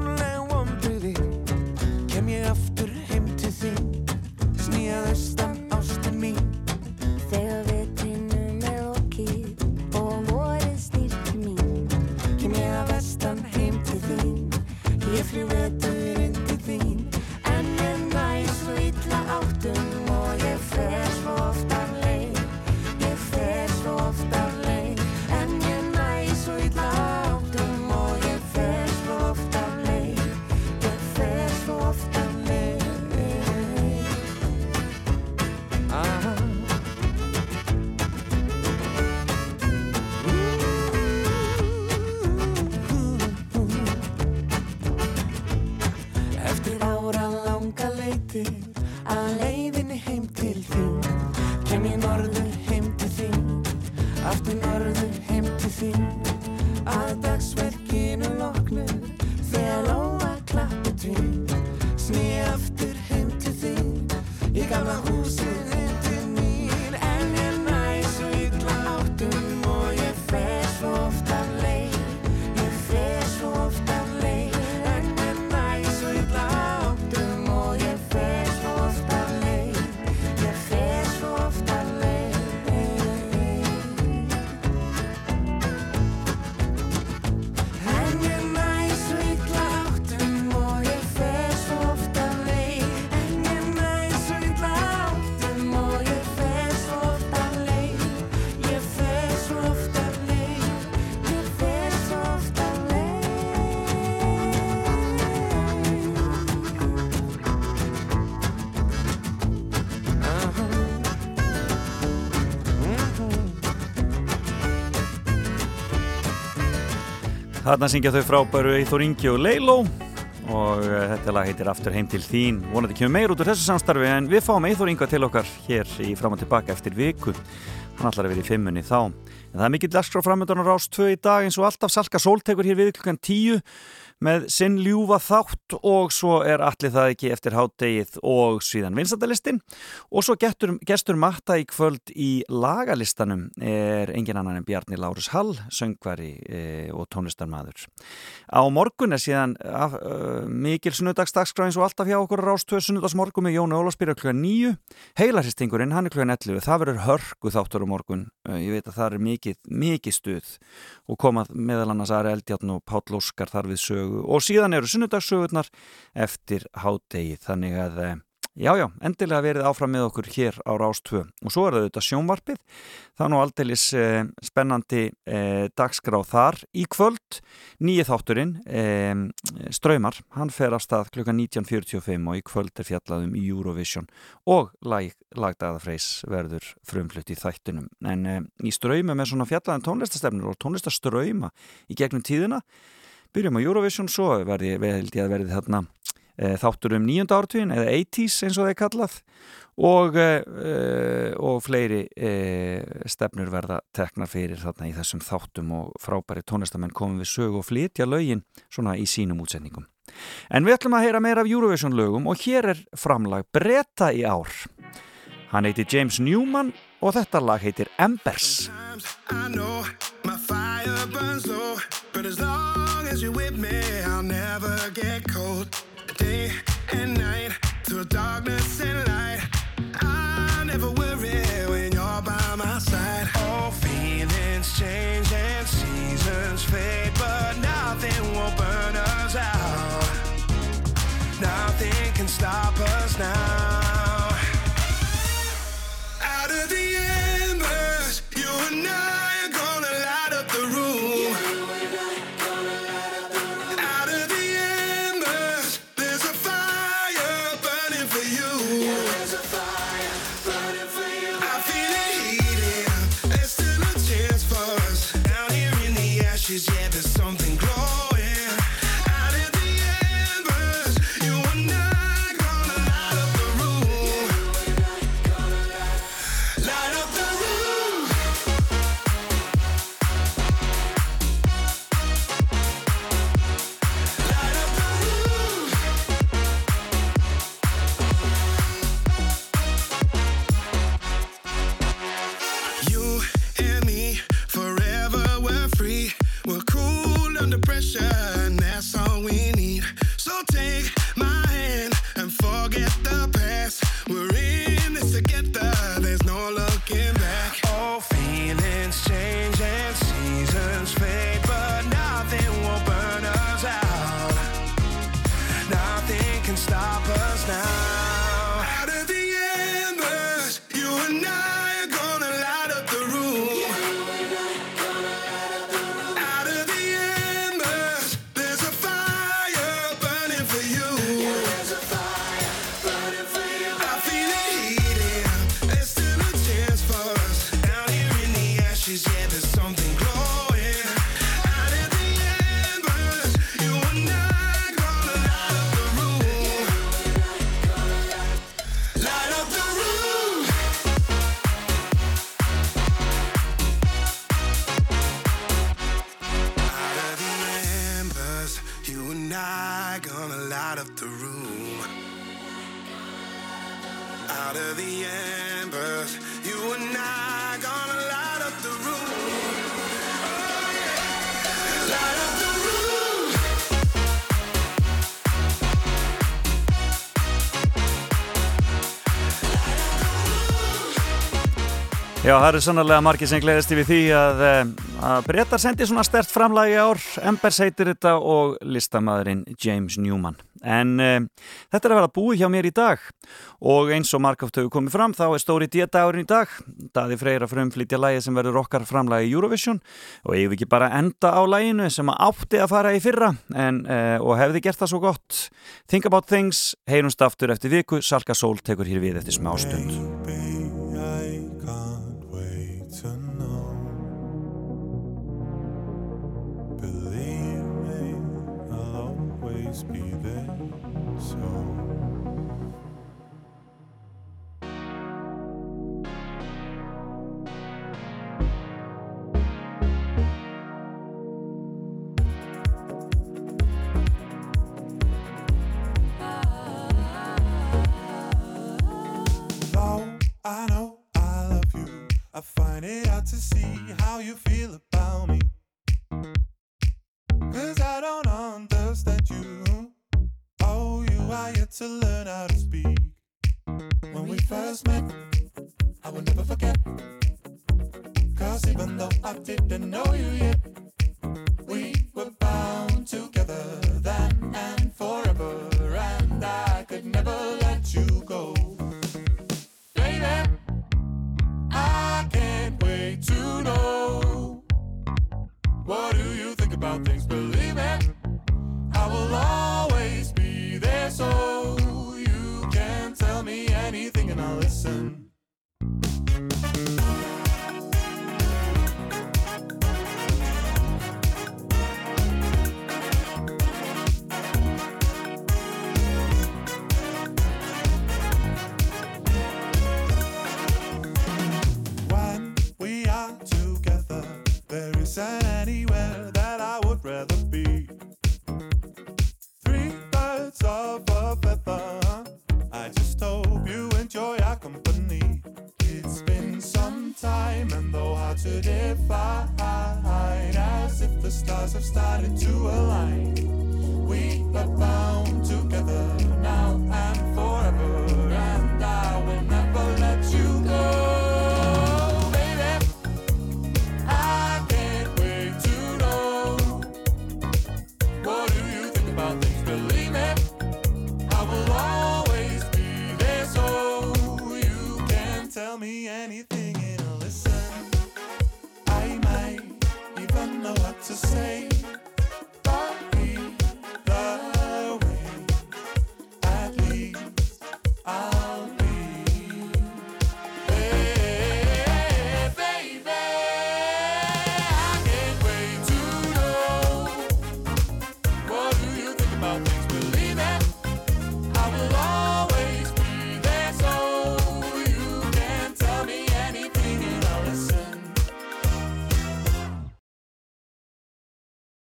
Þarna syngja þau frábæru Eithor Ingi og Leiló og uh, þetta lag heitir Aftur heim til þín. Vonandi kemur meir út úr þessu samstarfi en við fáum Eithor Inga til okkar hér í fram og tilbaka eftir viku. Hann ætlar að vera í fimmunni þá. En það er mikill dagskrá framöndan á Rás 2 í dag eins og alltaf Salka Sól tekur hér við klukkan 10 með sinn ljúfa þátt og svo er allir það ekki eftir hátdegið og síðan vinsandalistinn og svo gestur, gestur matta í kvöld í lagalistanum er engin annan en Bjarni Lárus Hall, söngvari e, og tónlistarmadur. Á morgun er síðan af, uh, mikil sunnudagsdagskrá eins og alltaf hjá okkur Rástöð sunnudagsmorgun með Jónu Ólaspyrja klukkan 9 heilaristingurinn, hann er klukkan 11 það verður hörgu þáttur á morgun. Ég veit að það er mikið, mikið stuð og komað meðal annars Ari Eldjárn og Páll Óskar þar við sögu. Og síðan eru sunnudagssögurnar eftir hádegi þannig að eh, já já, endilega verið áfram með okkur hér á Rástvö og svo er það auðvitað sjónvarpið. Það er nú aldeilis eh, spennandi eh, dagskrá þar. Í kvöld nýið þátturinn eh, Ströymar, hann fer af stað klukkan 19.45 og í kvöld er fjallað um Eurovision. Og lag, lagdæðafreis verður frumflutt í þættinum. En eh, í Ströymum er svona fjallaðan tónlistastefnur og tónlistaströyma í gegnum tíðina. Byrjum á Eurovision, svo verði, að verði þarna þáttur um nýjönda ártvíðin eða 80s eins og það er kallað og, e, og fleiri e, stefnur verða teknar fyrir þarna í þessum þáttum og frábæri tónlistamenn komum við sögu og flytja lögin svona í sínum útsendingum. En við ætlum að heyra meira af Eurovision lögum og hér er framlag breyta í ár. Hann heitir James Newman og þetta lag heitir Embers. I know my fire burns low, but as long as you're with me, I'll never get cold. Day and night, through darkness and light, I never worry when you're by my side. Oh, feelings change and seasons fade, but nothing Já, það eru sannarlega margir sem gleðist yfir því að, eh, að Bretar sendi svona stert framlagi ár, Embers heitir þetta og listamæðurinn James Newman. En uh, þetta er að vera búið hjá mér í dag og eins og markátt hefur komið fram þá er stóri D-dagurinn í dag. Daði Freyra frumflýtja lægi sem verður okkar framlagi í Eurovision og eigum við ekki bara enda á læginu sem átti að fara í fyrra en, uh, og hefði gert það svo gott. Think About Things, heyrumst aftur eftir viku, Salka Sól tekur hér við eftir smá stund. Always be there. So. Though I know I love you, I find it hard to see how you feel about me. Cause I don't Are yet to learn how to speak. When we first met, I will never forget. Cause even though I didn't know you yet, we were bound together then and forever. And I could never let you go. Baby, I can't wait to know. What do you think about things? Believe me, I will always so. As if the stars have started to align. We are bound together now and forever, and I will never let you go, baby. I can't